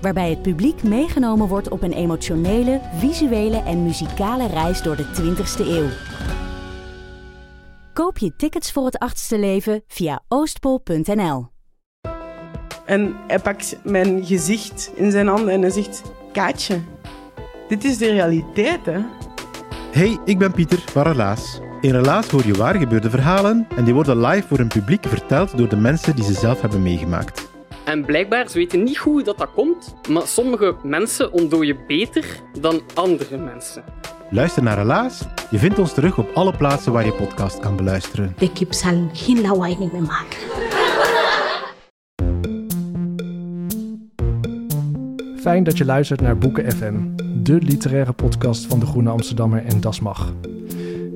waarbij het publiek meegenomen wordt op een emotionele, visuele en muzikale reis door de 20ste eeuw. Koop je tickets voor het achtste leven via oostpol.nl. En hij pakt mijn gezicht in zijn handen en hij zegt: Kaatje, dit is de realiteit, hè? Hey, ik ben Pieter van Relaas. In Relaas hoor je waar gebeurde verhalen en die worden live voor een publiek verteld door de mensen die ze zelf hebben meegemaakt. En blijkbaar, ze weten niet hoe dat, dat komt, maar sommige mensen ontdooien beter dan andere mensen. Luister naar Relaas. Je vindt ons terug op alle plaatsen waar je podcast kan beluisteren. De kip zal geen lawaai meer maken. Fijn dat je luistert naar Boeken FM, de literaire podcast van de Groene Amsterdammer en Das Mag.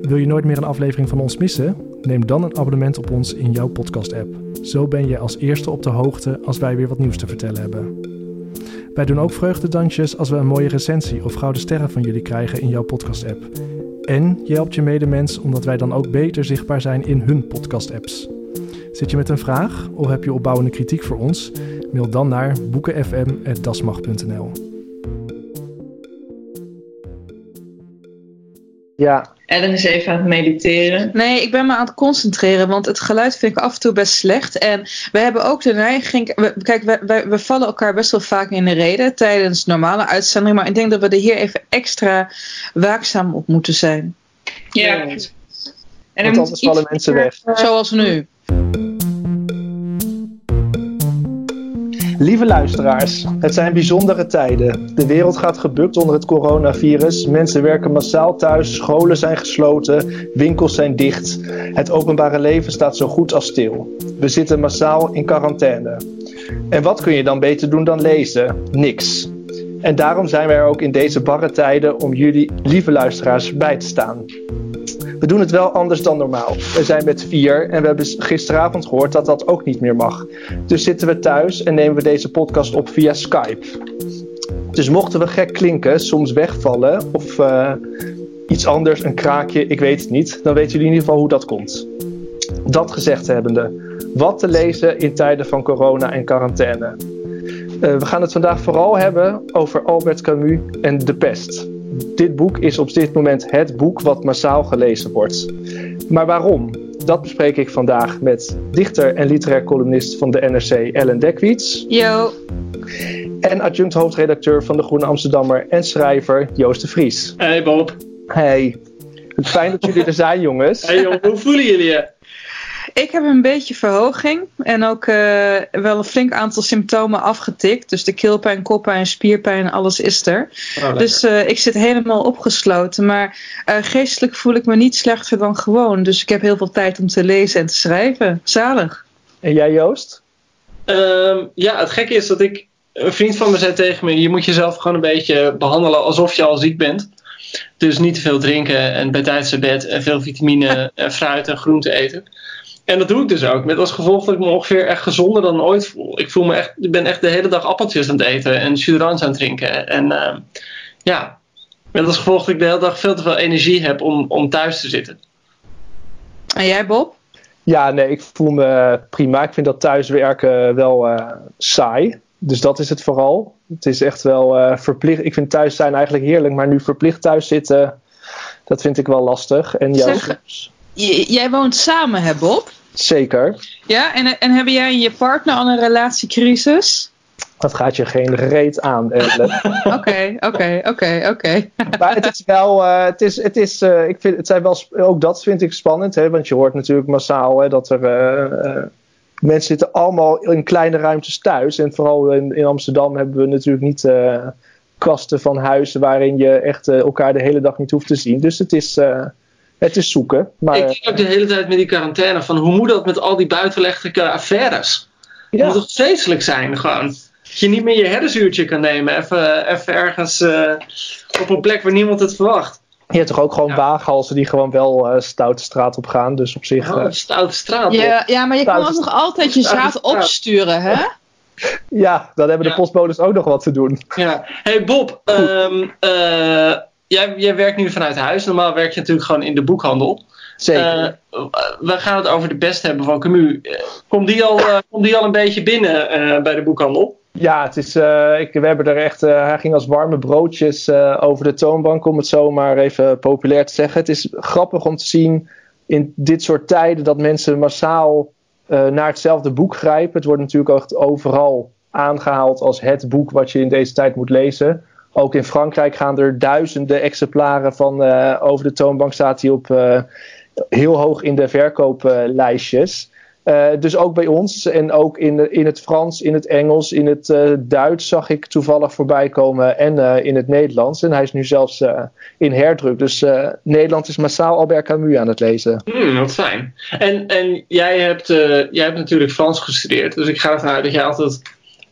Wil je nooit meer een aflevering van ons missen? Neem dan een abonnement op ons in jouw podcast-app. Zo ben je als eerste op de hoogte als wij weer wat nieuws te vertellen hebben. Wij doen ook vreugdedansjes als we een mooie recensie of gouden sterren van jullie krijgen in jouw podcast-app. En je helpt je medemens omdat wij dan ook beter zichtbaar zijn in hun podcast-apps. Zit je met een vraag of heb je opbouwende kritiek voor ons? Mail dan naar boekenfm.dasmag.nl. Ja. Ellen is even aan het mediteren. Nee, ik ben me aan het concentreren, want het geluid vind ik af en toe best slecht. En we hebben ook de neiging. We, kijk, we, we, vallen elkaar best wel vaak in de reden tijdens normale uitzendingen. Maar ik denk dat we er hier even extra waakzaam op moeten zijn. Ja. En want anders vallen mensen weg. Zoals nu. Lieve luisteraars, het zijn bijzondere tijden. De wereld gaat gebukt onder het coronavirus. Mensen werken massaal thuis, scholen zijn gesloten, winkels zijn dicht. Het openbare leven staat zo goed als stil. We zitten massaal in quarantaine. En wat kun je dan beter doen dan lezen? Niks. En daarom zijn wij er ook in deze barre tijden om jullie, lieve luisteraars, bij te staan. We doen het wel anders dan normaal. We zijn met vier en we hebben gisteravond gehoord dat dat ook niet meer mag. Dus zitten we thuis en nemen we deze podcast op via Skype. Dus mochten we gek klinken, soms wegvallen of uh, iets anders, een kraakje, ik weet het niet, dan weten jullie in ieder geval hoe dat komt. Dat gezegd hebbende, wat te lezen in tijden van corona en quarantaine. Uh, we gaan het vandaag vooral hebben over Albert Camus en de pest dit boek is op dit moment het boek wat massaal gelezen wordt. Maar waarom? Dat bespreek ik vandaag met dichter en literair columnist van de NRC Ellen Dekwits. Yo. En adjunct hoofdredacteur van de Groene Amsterdammer en schrijver Joost de Vries. Hey Bob. Hey. Fijn dat jullie er zijn jongens. Hey jongen, hoe voelen jullie je? Ik heb een beetje verhoging en ook uh, wel een flink aantal symptomen afgetikt. Dus de keelpijn, koppijn, spierpijn, alles is er. Oh, dus uh, ik zit helemaal opgesloten. Maar uh, geestelijk voel ik me niet slechter dan gewoon. Dus ik heb heel veel tijd om te lezen en te schrijven. Zalig. En jij Joost? Um, ja, het gekke is dat ik... Een vriend van me zei tegen me... Je moet jezelf gewoon een beetje behandelen alsof je al ziek bent. Dus niet te veel drinken en bij tijdens bed en veel vitamine en fruit en groente eten. En dat doe ik dus ook. Met als gevolg dat ik me ongeveer echt gezonder dan ooit voel. Ik voel me echt, ik ben echt de hele dag appeltjes aan het eten en jus aan het drinken. En uh, ja, met als gevolg dat ik de hele dag veel te veel energie heb om, om thuis te zitten. En jij Bob? Ja, nee, ik voel me prima. Ik vind dat thuiswerken wel uh, saai. Dus dat is het vooral. Het is echt wel uh, verplicht. Ik vind thuis zijn eigenlijk heerlijk, maar nu verplicht thuis zitten, dat vind ik wel lastig. En Zeg, jij woont samen, hè Bob? Zeker. Ja, en, en hebben jij en je partner al een relatiecrisis? Dat gaat je geen reet aan. Oké, oké, oké, oké. Maar het is wel, uh, het is, het is, uh, ik vind, het zijn wel, ook dat vind ik spannend, hè, want je hoort natuurlijk massaal hè, dat er uh, mensen zitten allemaal in kleine ruimtes thuis. En vooral in, in Amsterdam hebben we natuurlijk niet kasten van huizen waarin je echt elkaar de hele dag niet hoeft te zien. Dus het is het is zoeken. Maar, ik denk ook de hele tijd met die quarantaine van hoe moet dat met al die buitenlechtelijke affaires? Ja. Het moet toch vreselijk zijn gewoon. Dat je niet meer je herdensuurtje kan nemen. Even, even ergens uh, op een plek waar niemand het verwacht. Je hebt toch ook gewoon waaghalzen die gewoon wel uh, stoute straat op gaan. Dus op zich. Uh, stoute straat. Ja, ja, maar je kan ook nog altijd je zaad opsturen, hè? Ja, dan hebben de ja. postbodes ook nog wat te doen. Ja. Hey Bob, um, jij, jij werkt nu vanuit huis. Normaal werk je natuurlijk gewoon in de boekhandel. Zeker. we gaan het over de best hebben van Camus. Komt die al, komt die al een beetje binnen bij de boekhandel? Ja, het is, ik, we hebben er echt, hij ging als warme broodjes over de toonbank, om het zo maar even populair te zeggen. Het is grappig om te zien in dit soort tijden dat mensen massaal naar hetzelfde boek grijpen. Het wordt natuurlijk ook overal aangehaald als het boek wat je in deze tijd moet lezen. Ook in Frankrijk gaan er duizenden exemplaren van over de toonbank, staat hij op heel hoog in de verkooplijstjes. Uh, dus ook bij ons en ook in, in het Frans, in het Engels, in het Duits zag ik toevallig voorbij komen en in het Nederlands. En hij is nu zelfs in herdruk. Dus Nederland is massaal Albert Camus aan het lezen. Hmm, wat fijn. En, en jij, hebt, jij hebt natuurlijk Frans gestudeerd. Dus ik ga ervan uit dat jij altijd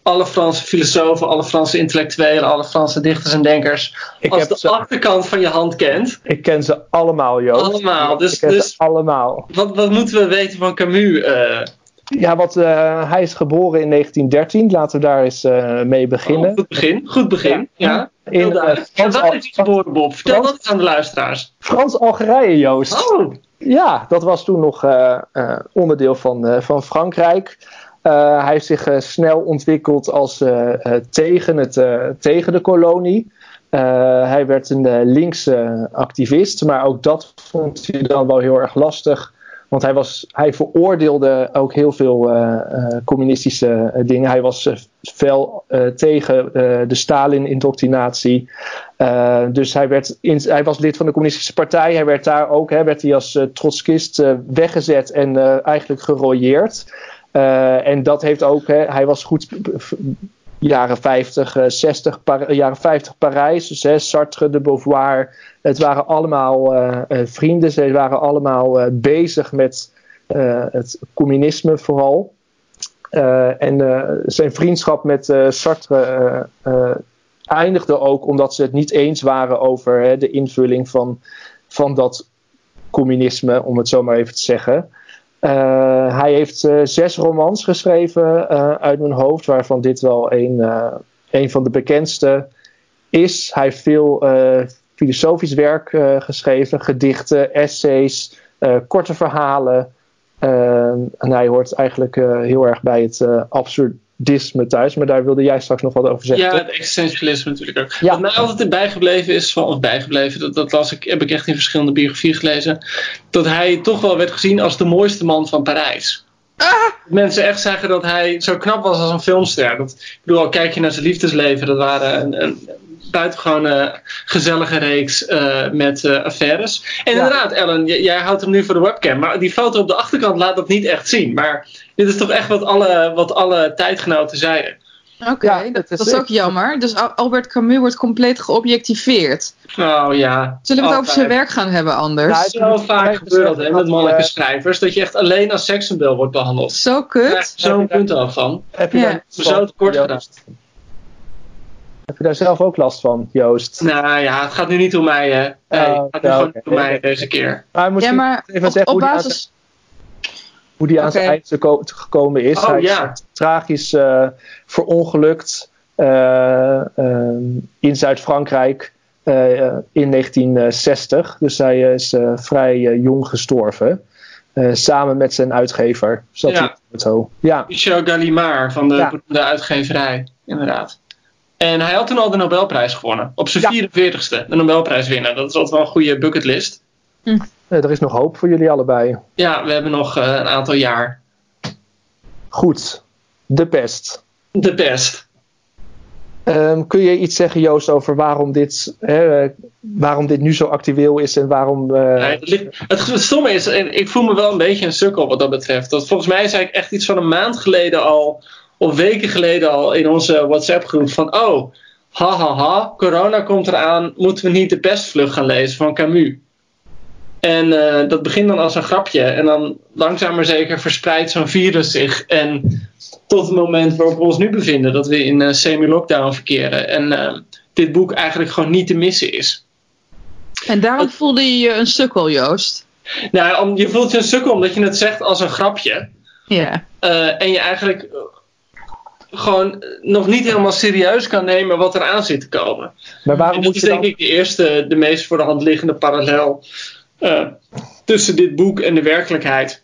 alle Franse filosofen, alle Franse intellectuelen, alle Franse dichters en denkers ik als de ze, achterkant van je hand kent. Ik ken ze allemaal, Joost. Allemaal. Dus, dus allemaal. Wat, wat moeten we weten van Camus? Uh... Ja, wat, uh, hij is geboren in 1913. Laten we daar eens uh, mee beginnen. Oh, goed begin. Goed begin. Ja. ja. In, Frans, dat is geboren, Bob. Vertel Frans, dat eens aan de luisteraars. Frans-Algerije, Joost. Oh. Ja, dat was toen nog onderdeel van, van Frankrijk. Uh, hij heeft zich uh, snel ontwikkeld als uh, tegen, het, tegen de kolonie. hij werd een linkse activist, maar ook dat vond hij dan wel heel erg lastig. Want hij, was, hij veroordeelde ook heel veel communistische dingen. Hij was fel tegen de Stalin-indoctrinatie. dus hij, werd in, hij was lid van de communistische partij. Hij werd daar ook hè, werd hij als trotskist weggezet en eigenlijk gerooieerd. Uh, en dat heeft ook, hè, hij was goed jaren 50, 60, jaren 50 Parijs, dus Sartre, de Beauvoir. Het waren allemaal uh, vrienden, ze waren allemaal bezig met het communisme vooral. en zijn vriendschap met Sartre eindigde ook omdat ze het niet eens waren over hè, de invulling van, van dat communisme, om het zo maar even te zeggen. Uh, hij heeft uh, zes romans geschreven uh, uit mijn hoofd, waarvan dit wel een, een van de bekendste is. Hij heeft veel filosofisch werk geschreven, gedichten, essays, korte verhalen. en hij hoort eigenlijk heel erg bij het absurd disme thuis, maar daar wilde jij straks nog wat over zeggen. Ja, het existentialisme natuurlijk ook. Ja. Wat mij altijd bijgebleven is, van, of bijgebleven, dat, dat las ik, heb ik echt in verschillende biografieën gelezen, dat hij toch wel werd gezien als de mooiste man van Parijs. Ah. Mensen echt zeggen dat hij zo knap was als een filmster. Dat, ik bedoel, al kijk je naar zijn liefdesleven, dat waren een, een buitengewoon uh, gezellige reeks uh, met uh, affaires. En ja. inderdaad, Ellen, jij houdt hem nu voor de webcam, maar die foto op de achterkant laat dat niet echt zien. Maar dit is toch echt wat alle, wat alle tijdgenoten zeiden. Oké, okay, ja, dat, dat, is ook jammer. Dus Albert Camus wordt compleet geobjectiveerd. Oh ja. Zullen we het over zijn werk gaan hebben anders? Het is wel vaak gebeurd hè, met mannelijke schrijvers. Dat je echt alleen als sekssymbool wordt behandeld. Zo kut. Zo'n punt af van. Heb je ja. zo tekort gedaan. Heb je daar zelf ook last van, Joost? Nou ja, het gaat nu niet om mij. Hè. Nee, uh, het gaat nu ja, gewoon okay. om mij deze keer. Maar ja, maar even op, zeggen op basis hoe die aan okay. zijn eind gekomen is. Oh, hij is tragisch uh, verongelukt uh, in Zuid-Frankrijk in 1960. Dus hij is vrij jong gestorven. samen met zijn uitgever. Zat ja. zo. Ja. Michel Gallimard van de, ja. de uitgeverij, inderdaad. En hij had toen al de Nobelprijs gewonnen. Op zijn 44ste, de Nobelprijs winnen. Dat is altijd wel een goede bucketlist. Hm. Er is nog hoop voor jullie allebei. Ja, we hebben nog uh, een aantal jaar. Goed. De pest. De pest. Um, kun je iets zeggen, Joost, over waarom dit, hè, waarom dit nu zo actueel is en waarom. Uh... Nee, het, ligt, het, stomme is, en ik voel me wel een beetje een sukkel wat dat betreft. Dat volgens mij is eigenlijk echt iets van een maand geleden al, of weken geleden al, in onze WhatsApp-groep van: oh, ha ha ha, corona komt eraan, moeten we niet de pestvlucht gaan lezen van Camus? En uh, dat begint dan als een grapje. En dan langzaam maar zeker verspreidt zo'n virus zich. En tot het moment waarop we ons nu bevinden, dat we in uh, semi-lockdown verkeren. En uh, dit boek eigenlijk gewoon niet te missen is. En daarom voelde je je een sukkel, Joost? Nou, je voelt je een sukkel omdat je het zegt als een grapje. Ja. En je eigenlijk gewoon nog niet helemaal serieus kan nemen wat er aan zit te komen. Maar waarom dat moet is je denk dan... ik de eerste, de meest voor de hand liggende parallel uh, tussen dit boek en de werkelijkheid.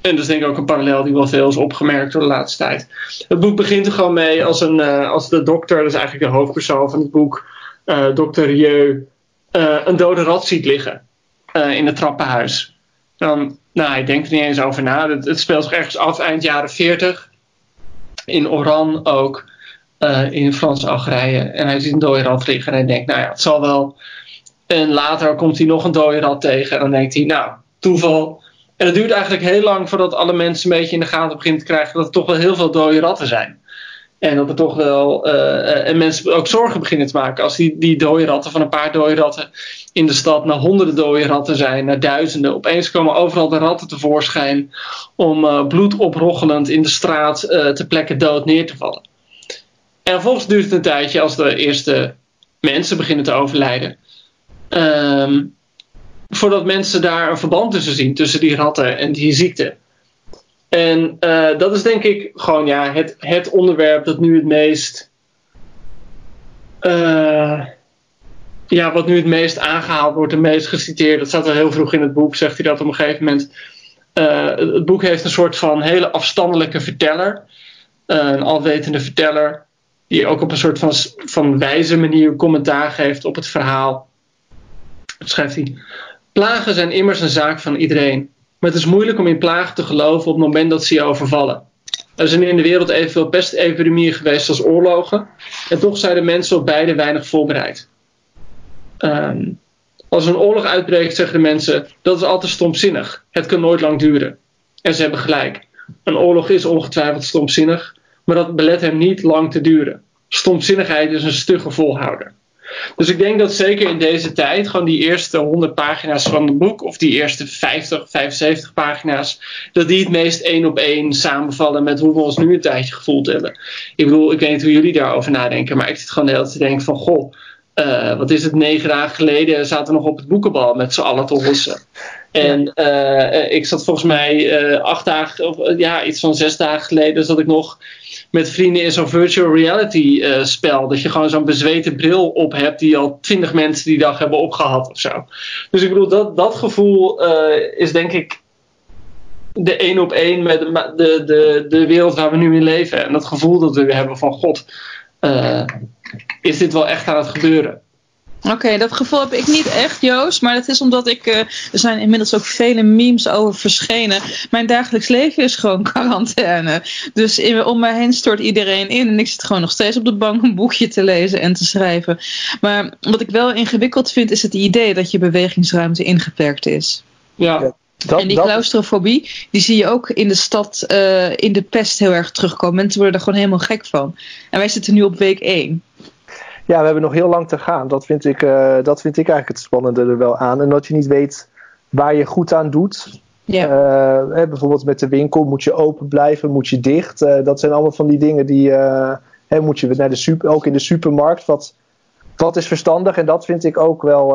En dat is denk ik ook een parallel die wel veel is opgemerkt door de laatste tijd. Het boek begint er gewoon mee als, een, uh, als de dokter, dat is eigenlijk de hoofdpersoon van het boek, uh, dokter Rieu, een dode rat ziet liggen in het trappenhuis. Dan, nou, hij denkt er niet eens over na. Het, het speelt zich ergens af eind jaren 40 in Oran ook, uh, in Frans-Algerije. En hij ziet een dode rat liggen en hij denkt, nou ja, het zal wel. En later komt hij nog een dode rat tegen en dan denkt hij, nou, toeval. En het duurt eigenlijk heel lang voordat alle mensen een beetje in de gaten beginnen te krijgen dat er toch wel heel veel dode ratten zijn. En dat er toch wel. En mensen ook zorgen beginnen te maken als die, die dode ratten van een paar dode ratten in de stad naar honderden dode ratten zijn, naar duizenden. Opeens komen overal de ratten tevoorschijn om uh, bloed oproggelend in de straat te plekken dood neer te vallen. En vervolgens duurt het een tijdje als de eerste mensen beginnen te overlijden. Um, voordat mensen daar een verband tussen zien, tussen die ratten en die ziekte. En uh, dat is denk ik gewoon ja, het, het onderwerp dat nu het meest. Uh, ja, wat nu het meest aangehaald wordt, het meest geciteerd. Dat staat al heel vroeg in het boek, zegt hij dat op een gegeven moment. Uh, het boek heeft een soort van hele afstandelijke verteller. een alwetende verteller. Die ook op een soort van, van wijze manier commentaar geeft op het verhaal. Schrijft hij. Plagen zijn immers een zaak van iedereen. Maar het is moeilijk om in plagen te geloven op het moment dat ze je overvallen. Er zijn in de wereld evenveel pestepidemieën geweest als oorlogen. En toch zijn de mensen op beide weinig voorbereid. Um, als een oorlog uitbreekt, zeggen de mensen: dat is altijd stomzinnig. Het kan nooit lang duren. En ze hebben gelijk. Een oorlog is ongetwijfeld stomzinnig, maar dat belet hem niet lang te duren. Stomzinnigheid is een stugge volhouder. Dus ik denk dat zeker in deze tijd gewoon die eerste 100 pagina's van het boek, of die eerste 50, 75 pagina's, dat die het meest één op één samenvallen met hoe we ons nu een tijdje gevoeld hebben. Ik bedoel, ik weet niet hoe jullie daarover nadenken, maar ik zit gewoon de hele tijd te denken van, goh, uh, wat is het, negen dagen geleden zaten we nog op het boekenbal met z'n allen te hossen. En uh, ik zat volgens mij uh, acht dagen, of ja, iets van zes dagen geleden zat ik nog met vrienden in zo'n virtual reality uh, spel. Dat je gewoon zo'n bezweten bril op hebt die al twintig mensen die dag hebben opgehad of zo. Dus ik bedoel, dat, dat gevoel uh, is denk ik de één op één met de, de, de, de wereld waar we nu in leven. En dat gevoel dat we hebben van God, uh, is dit wel echt aan het gebeuren? Oké, okay, dat gevoel heb ik niet echt, Joost. Maar dat is omdat ik. Uh, er zijn inmiddels ook vele memes over verschenen. Mijn dagelijks leven is gewoon quarantaine. Dus in, om mij heen stort iedereen in. En ik zit gewoon nog steeds op de bank een boekje te lezen en te schrijven. Maar wat ik wel ingewikkeld vind, is het idee dat je bewegingsruimte ingeperkt is. Ja. Dat, en die dat... claustrofobie, die zie je ook in de stad, uh, in de pest heel erg terugkomen. Mensen worden er gewoon helemaal gek van. En wij zitten nu op week 1. Ja, we hebben nog heel lang te gaan. Dat vind ik, uh, dat vind ik eigenlijk het spannende er wel aan. En dat je niet weet waar je goed aan doet. Ja. Uh, hè, bijvoorbeeld met de winkel, moet je open blijven, moet je dicht. Uh, dat zijn allemaal van die dingen die. Hè, moet je naar de super, ook in de supermarkt. Wat, wat is verstandig? En dat vind ik ook wel.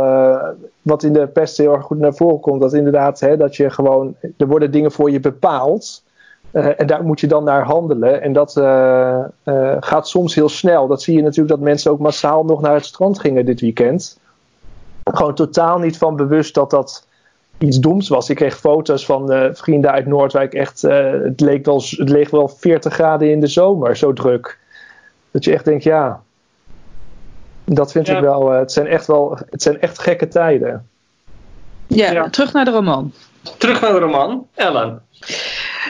wat in de pest heel erg goed naar voren komt. Dat inderdaad, hè, dat je gewoon. Er worden dingen voor je bepaald. Uh, en daar moet je dan naar handelen. En dat uh, uh, gaat soms heel snel. Dat zie je natuurlijk dat mensen ook massaal nog naar het strand gingen dit weekend. Gewoon totaal niet van bewust dat dat iets doms was. Ik kreeg foto's van vrienden uit Noordwijk. Echt, het, leek wel, het leek wel 40 graden in de zomer, zo druk. Dat je echt denkt, ja. Dat vind ja. ik wel. het, zijn echt wel het zijn echt gekke tijden. Ja, ja, terug naar de roman. Terug naar de roman. Ellen.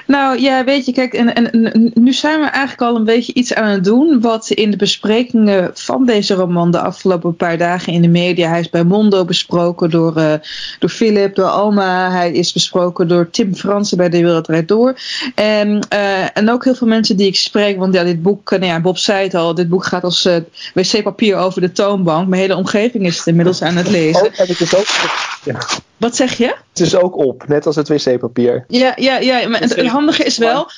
Nou ja, weet je, kijk, en, en, nu zijn we eigenlijk al een beetje iets aan het doen. Wat in de besprekingen van deze roman de afgelopen paar dagen in de media. Hij is bij Mondo besproken door, uh, door Philip, door Alma. Hij is besproken door Tim Fransen bij De Wereld Rijd Door. En, uh, en ook heel veel mensen die ik spreek. Want ja, dit boek, nou ja, Bob zei het al, dit boek gaat als uh, wc-papier over de toonbank. Mijn hele omgeving is het inmiddels aan het lezen. Oh, heb ik het ook. Ja. Wat zeg je? Het is ook op, net als het wc-papier. Ja, ja, ja maar handige is wel,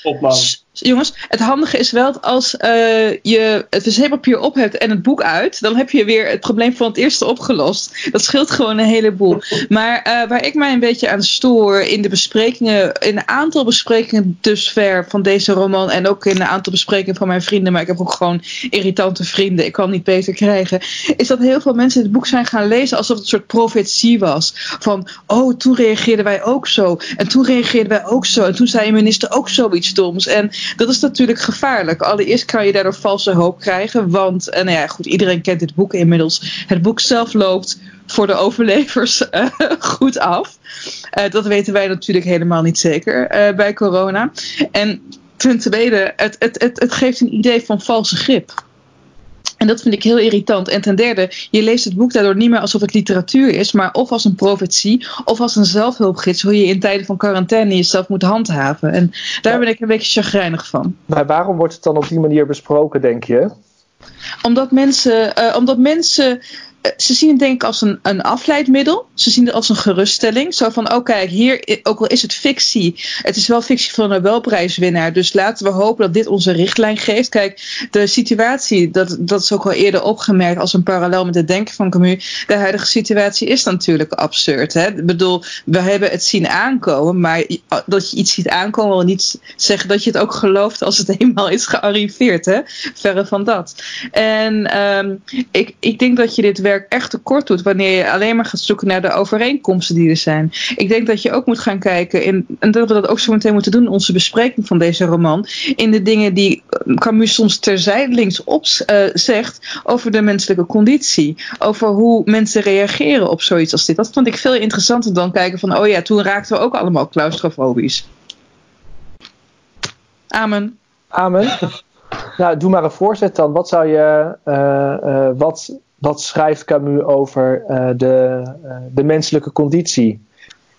jongens, het handige is wel dat als uh, je het wc-papier op hebt en het boek uit, dan heb je weer het probleem van het eerste opgelost. Dat scheelt gewoon een heleboel. Maar uh, waar ik mij een beetje aan stoor in de besprekingen, in een aantal besprekingen dusver van deze roman en ook in een aantal besprekingen van mijn vrienden, maar ik heb ook gewoon irritante vrienden, ik kan niet beter krijgen, is dat heel veel mensen het boek zijn gaan lezen alsof het een soort profetie was. Van, oh, toen reageerden wij ook zo. En toen reageerden wij ook zo. En toen zei een minister ook zoiets doms. En dat is natuurlijk gevaarlijk. Allereerst kan je daardoor valse hoop krijgen. Want, en nou ja, goed, iedereen kent dit boek inmiddels. Het boek zelf loopt voor de overlevers uh, goed af. Uh, dat weten wij natuurlijk helemaal niet zeker bij corona. En ten tweede, het, het, het, het geeft een idee van valse grip. En dat vind ik heel irritant. En ten derde, je leest het boek daardoor niet meer alsof het literatuur is, maar of als een profetie of als een zelfhulpgids, hoe je in tijden van quarantaine jezelf moet handhaven. En daar ben ik een beetje chagrijnig van. Maar waarom wordt het dan op die manier besproken, denk je? Omdat mensen, uh, omdat mensen eh, ze zien het denk ik als een, een afleidmiddel. Ze zien het als een geruststelling. Zo van, oh kijk, hier, ook al is het fictie, het is wel fictie van een Nobelprijswinnaar. Dus laten we hopen dat dit onze richtlijn geeft. Kijk, de situatie, dat, dat is ook al eerder opgemerkt als een parallel met het denken van Camus. De huidige situatie is natuurlijk absurd. Hè? Ik bedoel, we hebben het zien aankomen, maar dat je iets ziet aankomen wil niet zeggen dat je het ook gelooft als het eenmaal is gearriveerd. Hè? Verre van dat. En um, ik, ik denk dat je dit werk echt tekort doet wanneer je alleen maar gaat zoeken naar de overeenkomsten die er zijn. Ik denk dat je ook moet gaan kijken, in, en dat we dat ook zo meteen moeten doen in onze bespreking van deze roman, in de dingen die Camus soms terzijdelings op uh, zegt over de menselijke conditie, over hoe mensen reageren op zoiets als dit. Dat vond ik veel interessanter dan kijken van, oh ja, toen raakten we ook allemaal claustrofobisch. Amen. Amen. Nou, doe maar een voorzet dan. Wat zou je, uh, uh, wat wat schrijft Camus over uh, de, uh, de menselijke conditie?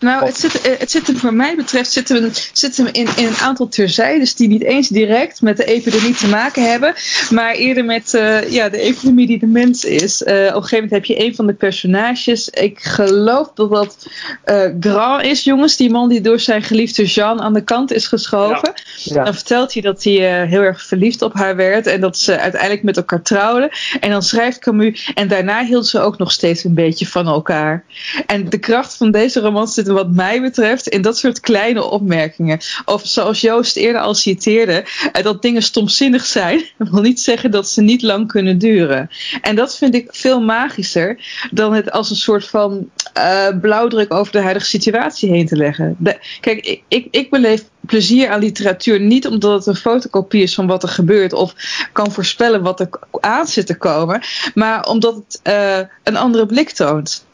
Nou, het zit, eh, het zit hem, voor mij betreft, zit hem, zit hem in, in een aantal terzijdes die niet eens direct met de epidemie te maken hebben, maar eerder met uh, ja, de epidemie die de mens is. Uh, op een gegeven moment heb je een van de personages, ik geloof dat dat uh, Grand is, jongens, die man die door zijn geliefde Jean aan de kant is geschoven. Ja. Ja. Dan vertelt hij dat hij heel erg verliefd op haar werd en dat ze uiteindelijk met elkaar trouwden. En dan schrijft Camus, en daarna hield ze ook nog steeds een beetje van elkaar. En de kracht van deze roman zit wat mij betreft in dat soort kleine opmerkingen. Of zoals Joost eerder al citeerde, eh, dat dingen stomzinnig zijn. Wil niet zeggen dat ze niet lang kunnen duren. En dat vind ik veel magischer dan het als een soort van uh, blauwdruk over de huidige situatie heen te leggen. Kijk, ik, ik, beleef plezier aan literatuur niet omdat het een fotocopie is van wat er gebeurt of kan voorspellen wat er aan zit te komen, maar omdat het uh, een andere blik toont.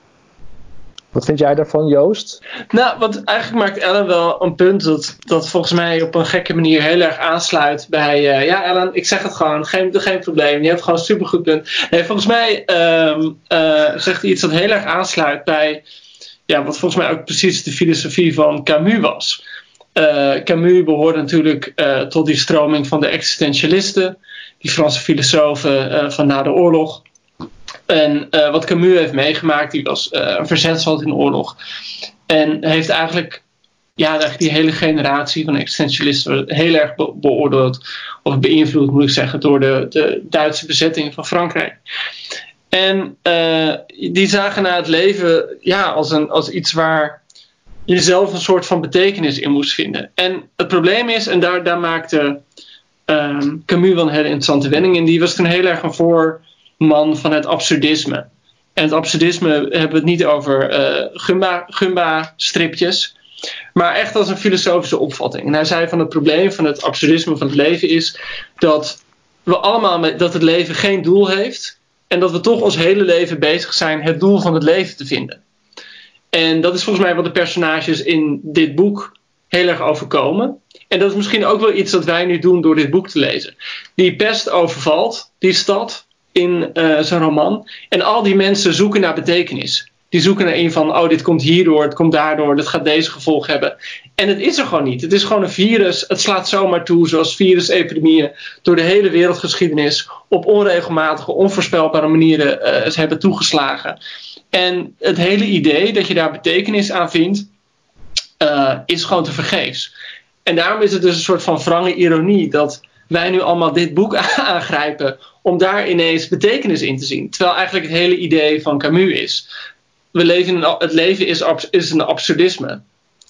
Wat vind jij daarvan, Joost? Nou, want eigenlijk maakt Ellen wel een punt dat, dat volgens mij op een gekke manier heel erg aansluit bij. Uh, ja, Ellen, ik zeg het gewoon, geen, geen probleem. Je hebt gewoon een supergoed punt. Nee, volgens mij um, uh, zegt hij iets dat heel erg aansluit bij. Ja, wat volgens mij ook precies de filosofie van Camus was. Uh, Camus behoorde natuurlijk tot die stroming van de existentialisten, die Franse filosofen van na de oorlog. En uh, wat Camus heeft meegemaakt, die was uh, een verzetsveld in de oorlog. En heeft eigenlijk, ja, eigenlijk die hele generatie van existentialisten heel erg be beoordeeld, of beïnvloed moet ik zeggen, door de, de Duitse bezetting van Frankrijk. En uh, die zagen naar het leven ja, als, een, als iets waar je zelf een soort van betekenis in moest vinden. En het probleem is, en daar, daar maakte um, Camus wel een hele interessante wending in, die was toen heel erg een voor man van het absurdisme. En het absurdisme hebben we het niet over uh, Gumba, Gumba-stripjes, maar echt als een filosofische opvatting. En hij zei van het probleem van het absurdisme van het leven is dat we allemaal dat het leven geen doel heeft en dat we toch ons hele leven bezig zijn het doel van het leven te vinden. En dat is volgens mij wat de personages in dit boek heel erg overkomen. En dat is misschien ook wel iets dat wij nu doen door dit boek te lezen. Die pest overvalt, die stad, in uh, zijn roman. En al die mensen zoeken naar betekenis. Die zoeken naar een van, oh, dit komt hierdoor, het komt daardoor, dit gaat deze gevolg hebben. En het is er gewoon niet. Het is gewoon een virus. Het slaat zomaar toe, zoals virusepidemieën door de hele wereldgeschiedenis op onregelmatige, onvoorspelbare manieren uh, hebben toegeslagen. En het hele idee dat je daar betekenis aan vindt, uh, is gewoon te vergeefs. En daarom is het dus een soort van wrange ironie dat wij nu allemaal dit boek aangrijpen om daar ineens betekenis in te zien. Terwijl eigenlijk het hele idee van Camus is. We leven in, het leven is, is een absurdisme.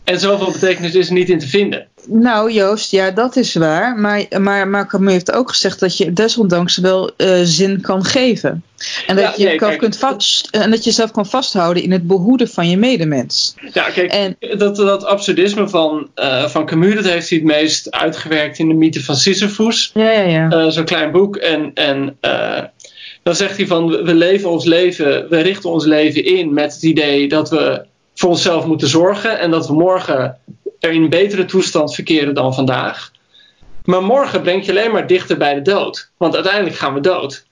En zoveel betekenis is er niet in te vinden. Nou, Joost, ja, dat is waar. Maar, maar, Camus heeft ook gezegd dat je desondanks wel uh, zin kan geven. En dat, je nee, kunt vast, en dat je jezelf kan vasthouden in het behoeden van je medemens. Ja, kijk, en, dat, dat absurdisme van, uh, van Camus, dat heeft hij het meest uitgewerkt in de mythe van Sisyphus. Ja, ja, ja. Uh, Zo'n klein boek. En, en dan zegt hij van, we leven ons leven, we richten ons leven in met het idee dat we voor onszelf moeten zorgen en dat we morgen er in betere toestand verkeren dan vandaag. Maar morgen brengt je alleen maar dichter bij de dood, want uiteindelijk gaan we dood.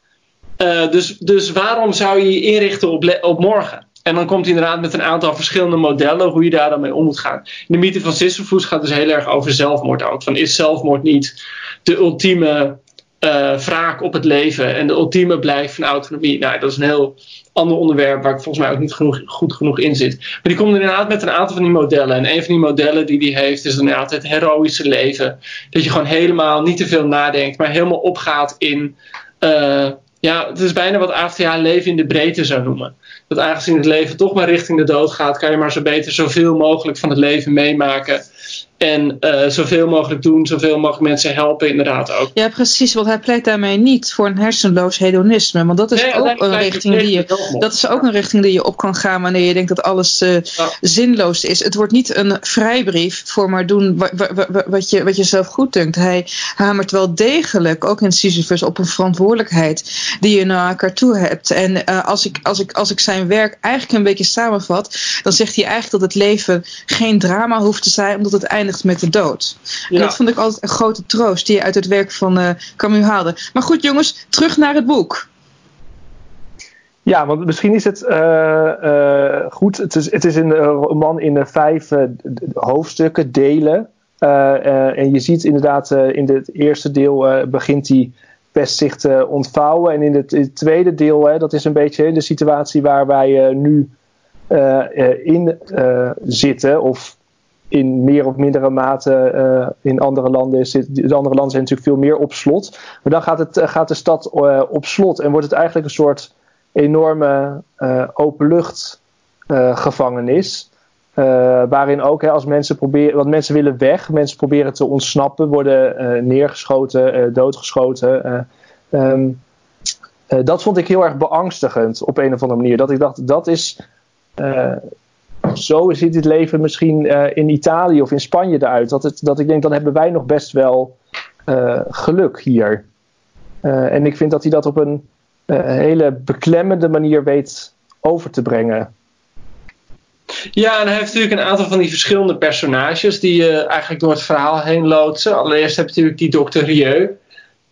Uh, dus, dus waarom zou je je inrichten op, op morgen? En dan komt hij inderdaad met een aantal verschillende modellen hoe je daar dan mee om moet gaan. De mythe van Sisyphus gaat dus heel erg over zelfmoord ook. Van is zelfmoord niet de ultieme uh, wraak op het leven en de ultieme blijf van autonomie? Nou, dat is een heel ander onderwerp waar ik volgens mij ook niet genoeg, goed genoeg in zit. Maar die komt er inderdaad met een aantal van die modellen. En een van die modellen die die heeft is inderdaad het heroïsche leven. Dat je gewoon helemaal niet te veel nadenkt, maar helemaal opgaat in... Uh, ja, het is bijna wat AFTA leven in de breedte zou noemen. Dat aangezien het leven toch maar richting de dood gaat, kan je maar zo beter zoveel mogelijk van het leven meemaken. En uh, zoveel mogelijk doen, zoveel mogelijk mensen helpen, inderdaad ook. Ja, precies, want hij pleit daarmee niet voor een hersenloos hedonisme. Want dat is ook een richting die je, dat is ook een richting die je op kan gaan wanneer je denkt dat alles uh, ja. zinloos is. Het wordt niet een vrijbrief voor maar doen wat je, wat je zelf goed denkt. Hij hamert wel degelijk, ook in Sisyphus, op een verantwoordelijkheid die je naar elkaar toe hebt. En uh, als, ik, als, ik, als ik zijn werk eigenlijk een beetje samenvat, dan zegt hij eigenlijk dat het leven geen drama hoeft te zijn, omdat het eindigt met de dood. En dat vond ik altijd een grote troost die je uit het werk van uh, Camus haalde. Maar goed jongens, terug naar het boek. Ja, want misschien is het uh, uh, goed. Het is, het is een roman in vijf hoofdstukken, delen. en je ziet inderdaad in het eerste deel begint die best zich te ontvouwen. En in het, in het tweede deel, dat is een beetje de situatie waar wij nu in zitten. Of in meer of mindere mate uh, in andere landen zit. De andere landen zijn natuurlijk veel meer op slot. Maar dan gaat, het, gaat de stad uh, op slot en wordt het eigenlijk een soort enorme uh, openlucht gevangenis. waarin ook hè, als mensen proberen, want mensen willen weg, mensen proberen te ontsnappen, worden neergeschoten, doodgeschoten. Um, dat vond ik heel erg beangstigend op een of andere manier. Dat ik dacht, dat is zo ziet het leven misschien uh, in Italië of in Spanje eruit. Dat, het, dat ik denk, dan hebben wij nog best wel uh, geluk hier. Uh, en ik vind dat hij dat op een hele beklemmende manier weet over te brengen. Ja, en hij heeft natuurlijk een aantal van die verschillende personages die je eigenlijk door het verhaal heen loodsen. Allereerst heb je natuurlijk die dokter Rieu.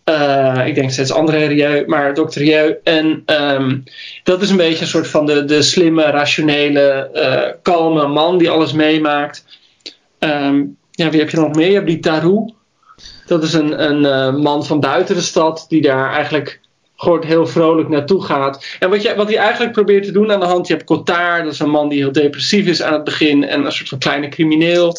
Uh, ik denk steeds André Rieu, maar Dr. Rieu. En um, dat is een beetje een soort van de, de slimme, rationele, uh, kalme man die alles meemaakt. Um, ja, wie heb je nog meer? Je hebt die Tarou. Dat is een, een uh, man van buiten de stad die daar eigenlijk gewoon heel vrolijk naartoe gaat. En wat, je, wat hij eigenlijk probeert te doen aan de hand, je hebt Cotard, dat is een man die heel depressief is aan het begin en een soort van kleine crimineel.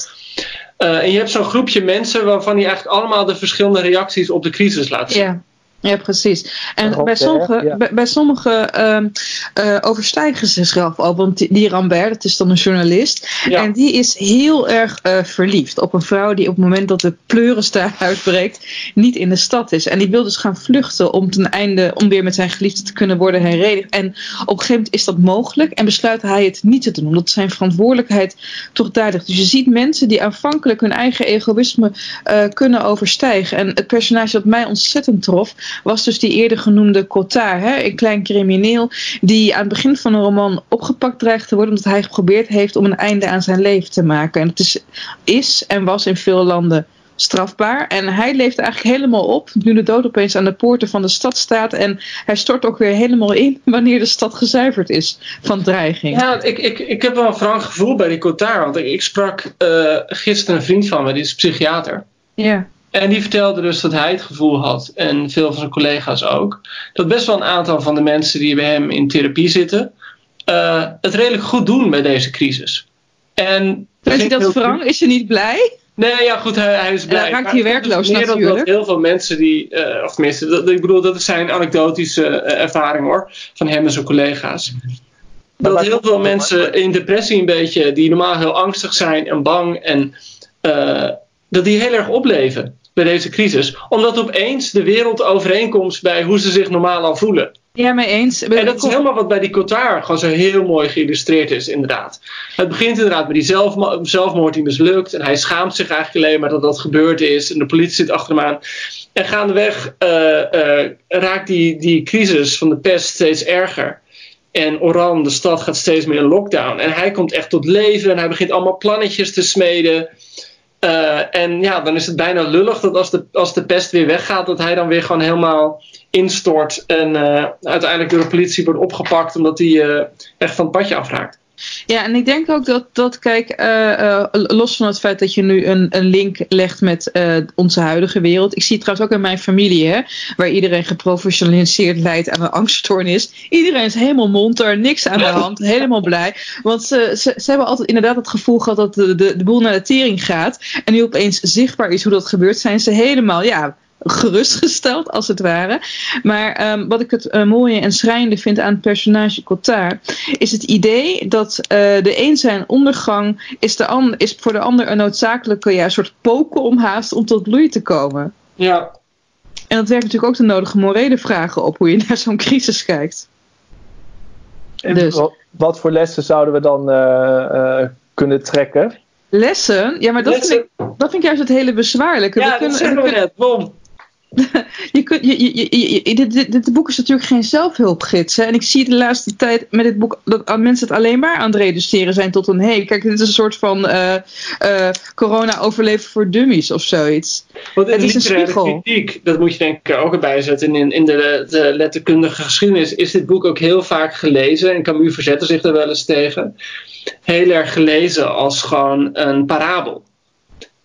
Uh, en je hebt zo'n groepje mensen waarvan die eigenlijk allemaal de verschillende reacties op de crisis laat zien. Ja. Precies. En bij sommige, ja. bij, bij sommige uh, uh, overstijgen ze zichzelf al. Want die, die Rambert, dat is dan een journalist. Ja. En die is heel erg uh, verliefd op een vrouw die op het moment dat de pleurenstaart uitbreekt, niet in de stad is. En die wil dus gaan vluchten om ten einde, om weer met zijn geliefde te kunnen worden herenigd. En op een gegeven moment is dat mogelijk en besluit hij het niet te doen. Omdat zijn verantwoordelijkheid toch duidelijk. Dus je ziet mensen die aanvankelijk hun eigen egoïsme uh, kunnen overstijgen. En het personage dat mij ontzettend trof, was dus die eerder genoemde Cotard, hè, een klein crimineel die aan het begin van een roman opgepakt dreigt te worden omdat hij geprobeerd heeft om een einde aan zijn leven te maken. En het is, is en was in veel landen strafbaar. En hij leeft eigenlijk helemaal op nu de dood opeens aan de poorten van de stad staat. En hij stort ook weer helemaal in wanneer de stad gezuiverd is van dreiging. Ja, ik, ik, ik heb wel een frank gevoel bij die Cotard. Want ik, ik sprak uh, gisteren een vriend van me, die is psychiater. Ja. En die vertelde dus dat hij het gevoel had, en veel van zijn collega's ook, dat best wel een aantal van de mensen die bij hem in therapie zitten, uh, het redelijk goed doen bij deze crisis. En Weet je dat Frank? Is je niet blij? Nee, ja, goed, hij, hij is blij. dan raakt Maar hij werkloos dus op natuurlijk. Dat heel veel mensen die, eh, of tenminste, dat, ik bedoel, dat is zijn anekdotische eh, ervaring hoor, van hem en zijn collega's. Dat heel veel mensen in depressie een beetje, die normaal heel angstig zijn en bang, en eh, dat die heel erg opleven bij deze crisis. Omdat opeens de wereld overeenkomt bij hoe ze zich normaal al voelen. Ja, mee eens. En dat is helemaal wat bij die Cotard gewoon zo heel mooi geïllustreerd is, inderdaad. Het begint inderdaad met die zelfmo- zelfmoord die mislukt. En hij schaamt zich eigenlijk alleen maar dat dat gebeurd is. En de politie zit achter hem aan. En gaandeweg eh, eh, raakt die, die crisis van de pest steeds erger. En Oran, de stad, gaat steeds meer in lockdown. En hij komt echt tot leven en hij begint allemaal plannetjes te smeden. Eh, en ja, dan is het bijna lullig dat als de, als de pest weer weggaat, dat hij dan weer gewoon helemaal instort. En eh, uiteindelijk door de politie wordt opgepakt omdat hij eh, echt van het padje afraakt. Ja, en ik denk ook dat, dat kijk, eh, eh, los van het feit dat je nu een, een link legt met eh, onze huidige wereld. Ik zie het trouwens ook in mijn familie, hè, waar iedereen geprofessionaliseerd leidt aan een angststoornis. Iedereen is helemaal monter, niks aan de hand, helemaal blij. Want ze, ze, ze hebben altijd inderdaad het gevoel gehad dat de, de, de boel naar de tering gaat. En nu opeens zichtbaar is hoe dat gebeurt, zijn ze helemaal, ja, gerustgesteld, als het ware. Maar ehm, wat ik het eh, mooie en schrijnende vind aan het personage Cotard, is het idee dat eh, de een zijn ondergang is, de is voor de ander een noodzakelijke ja, soort poken om haast om tot bloei te komen. Ja, En dat werkt natuurlijk ook de nodige morele vragen op hoe je naar zo'n crisis kijkt. En Dus. wat, wat voor lessen zouden we dan eh, kunnen trekken? Lessen, ja, maar dat, Lessen. Vind, ik, dat vind ik juist het hele bezwaarlijke. ja We dat kunnen- zeggen we net. Bom. Je kunt, je, je, je, je- dit, dit, dit boek is natuurlijk geen zelfhulpgids. Hè? En ik zie de laatste tijd met dit boek dat mensen het alleen maar aan het reduceren zijn tot een hey, kijk, dit is een soort van eh, eh, corona overleven voor dummies of zoiets. Want Het is een spiegel. kritiek, dat moet je denk ik er ook erbij zetten. In, in de, de letterkundige geschiedenis is dit boek ook heel vaak gelezen. En Camus verzette zich daar wel eens tegen. Heel erg gelezen als gewoon een parabel.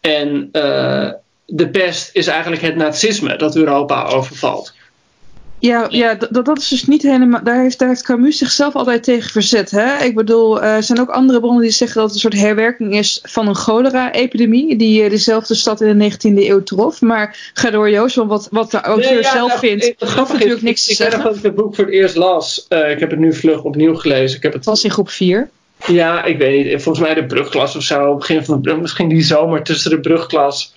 En eh, de pest is eigenlijk het nazisme dat Europa overvalt. Ja, ja dat, dat is dus niet helemaal. Daar heeft, daar heeft Camus zichzelf altijd tegen verzet. Hè? Ik bedoel, eh, er zijn ook andere bronnen die zeggen dat het een soort herwerking is van een cholera-epidemie. die eh, dezelfde stad in de 19e eeuw trof. Maar ga door, Joost, want wat, wat de auteur Nee, ja, zelf nou, vindt, hoeft grappige natuurlijk niks te ik, zeggen. dat ik het boek voor het eerst las. Eh, ik heb het nu vlug opnieuw gelezen. Ik heb het Het was in groep 4. Ja, ik weet niet. Volgens mij de brugklas of zo. Begin van de brug, misschien die zomer tussen de brugklas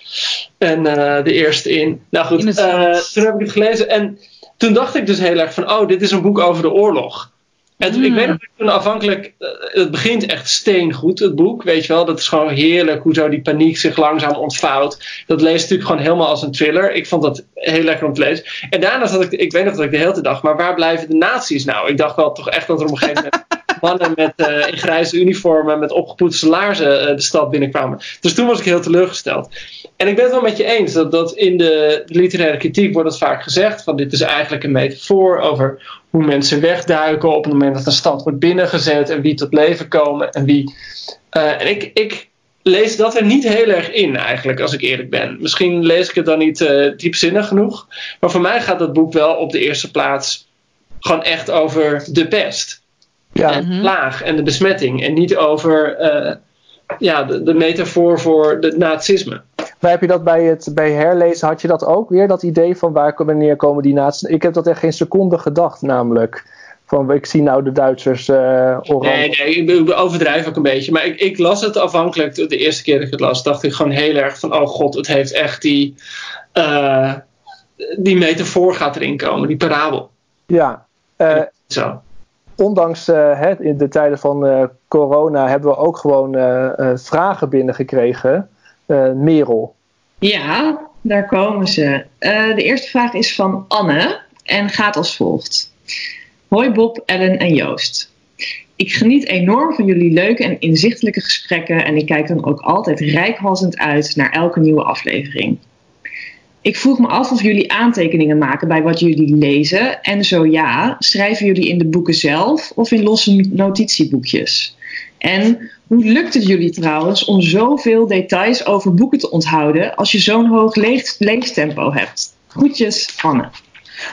en eh, de eerste in. Nou goed, eh, toen heb ik het gelezen. En toen dacht ik dus heel erg van, oh, dit is een boek over de oorlog. En toen- ik Mm. weet nog toen afhankelijk, eh, het begint echt steengoed, het boek, weet je wel. Dat is gewoon heerlijk, hoe zo die paniek zich langzaam ontvouwt. Dat leest natuurlijk gewoon helemaal als een thriller. Ik vond dat heel lekker om te lezen. En daarna zat ik, ik weet nog dat ik de hele tijd dacht, maar waar blijven de nazi's nou? Ik dacht wel toch echt dat er op een gegeven moment mannen met, eh, in grijze uniformen met opgepoetste laarzen eh, de stad binnenkwamen. Dus toen was ik heel teleurgesteld. En ik ben het wel met je eens dat, dat in de literaire kritiek wordt het vaak gezegd van dit is eigenlijk een metafoor over hoe mensen wegduiken op het moment dat een stad wordt binnengezet en wie tot leven komen en wie. eh, en ik, ik lees dat er niet heel erg in eigenlijk, als ik eerlijk ben. Misschien lees ik het dan niet eh, diepzinnig genoeg, maar voor mij gaat dat boek wel op de eerste plaats gewoon echt over de pest Ja, en de plaag en de besmetting. En niet over eh, ja, de, de metafoor voor het nazisme. maar heb je dat bij het bij herlezen, had je dat ook weer, dat idee van waar, wanneer komen die naties? Ik heb dat echt geen seconde gedacht, namelijk. Van, ik zie nou de Duitsers eh oranje. Nee, nee, ik, ik overdrijf ook een beetje. Maar ik, ik las het afhankelijk, de eerste keer dat ik het las, dacht ik gewoon heel erg van, oh god, het heeft echt die, eh, die metafoor gaat erin komen, die parabel. Ja, eh, Zo. Ondanks eh, in de tijden van eh, corona hebben we ook gewoon eh, vragen binnengekregen. Merel. Ja, daar komen ze. De eerste vraag is van Anne en gaat als volgt. Hoi Bob, Ellen en Joost. Ik geniet enorm van jullie leuke en inzichtelijke gesprekken en ik kijk dan ook altijd rijkhalsend uit naar elke nieuwe aflevering. Ik vroeg me af of jullie aantekeningen maken bij wat jullie lezen en zo ja, schrijven jullie in de boeken zelf of in losse notitieboekjes? En hoe lukt het jullie trouwens om zoveel details over boeken te onthouden als je zo'n hoog lees- leestempo hebt? Groetjes, Anne.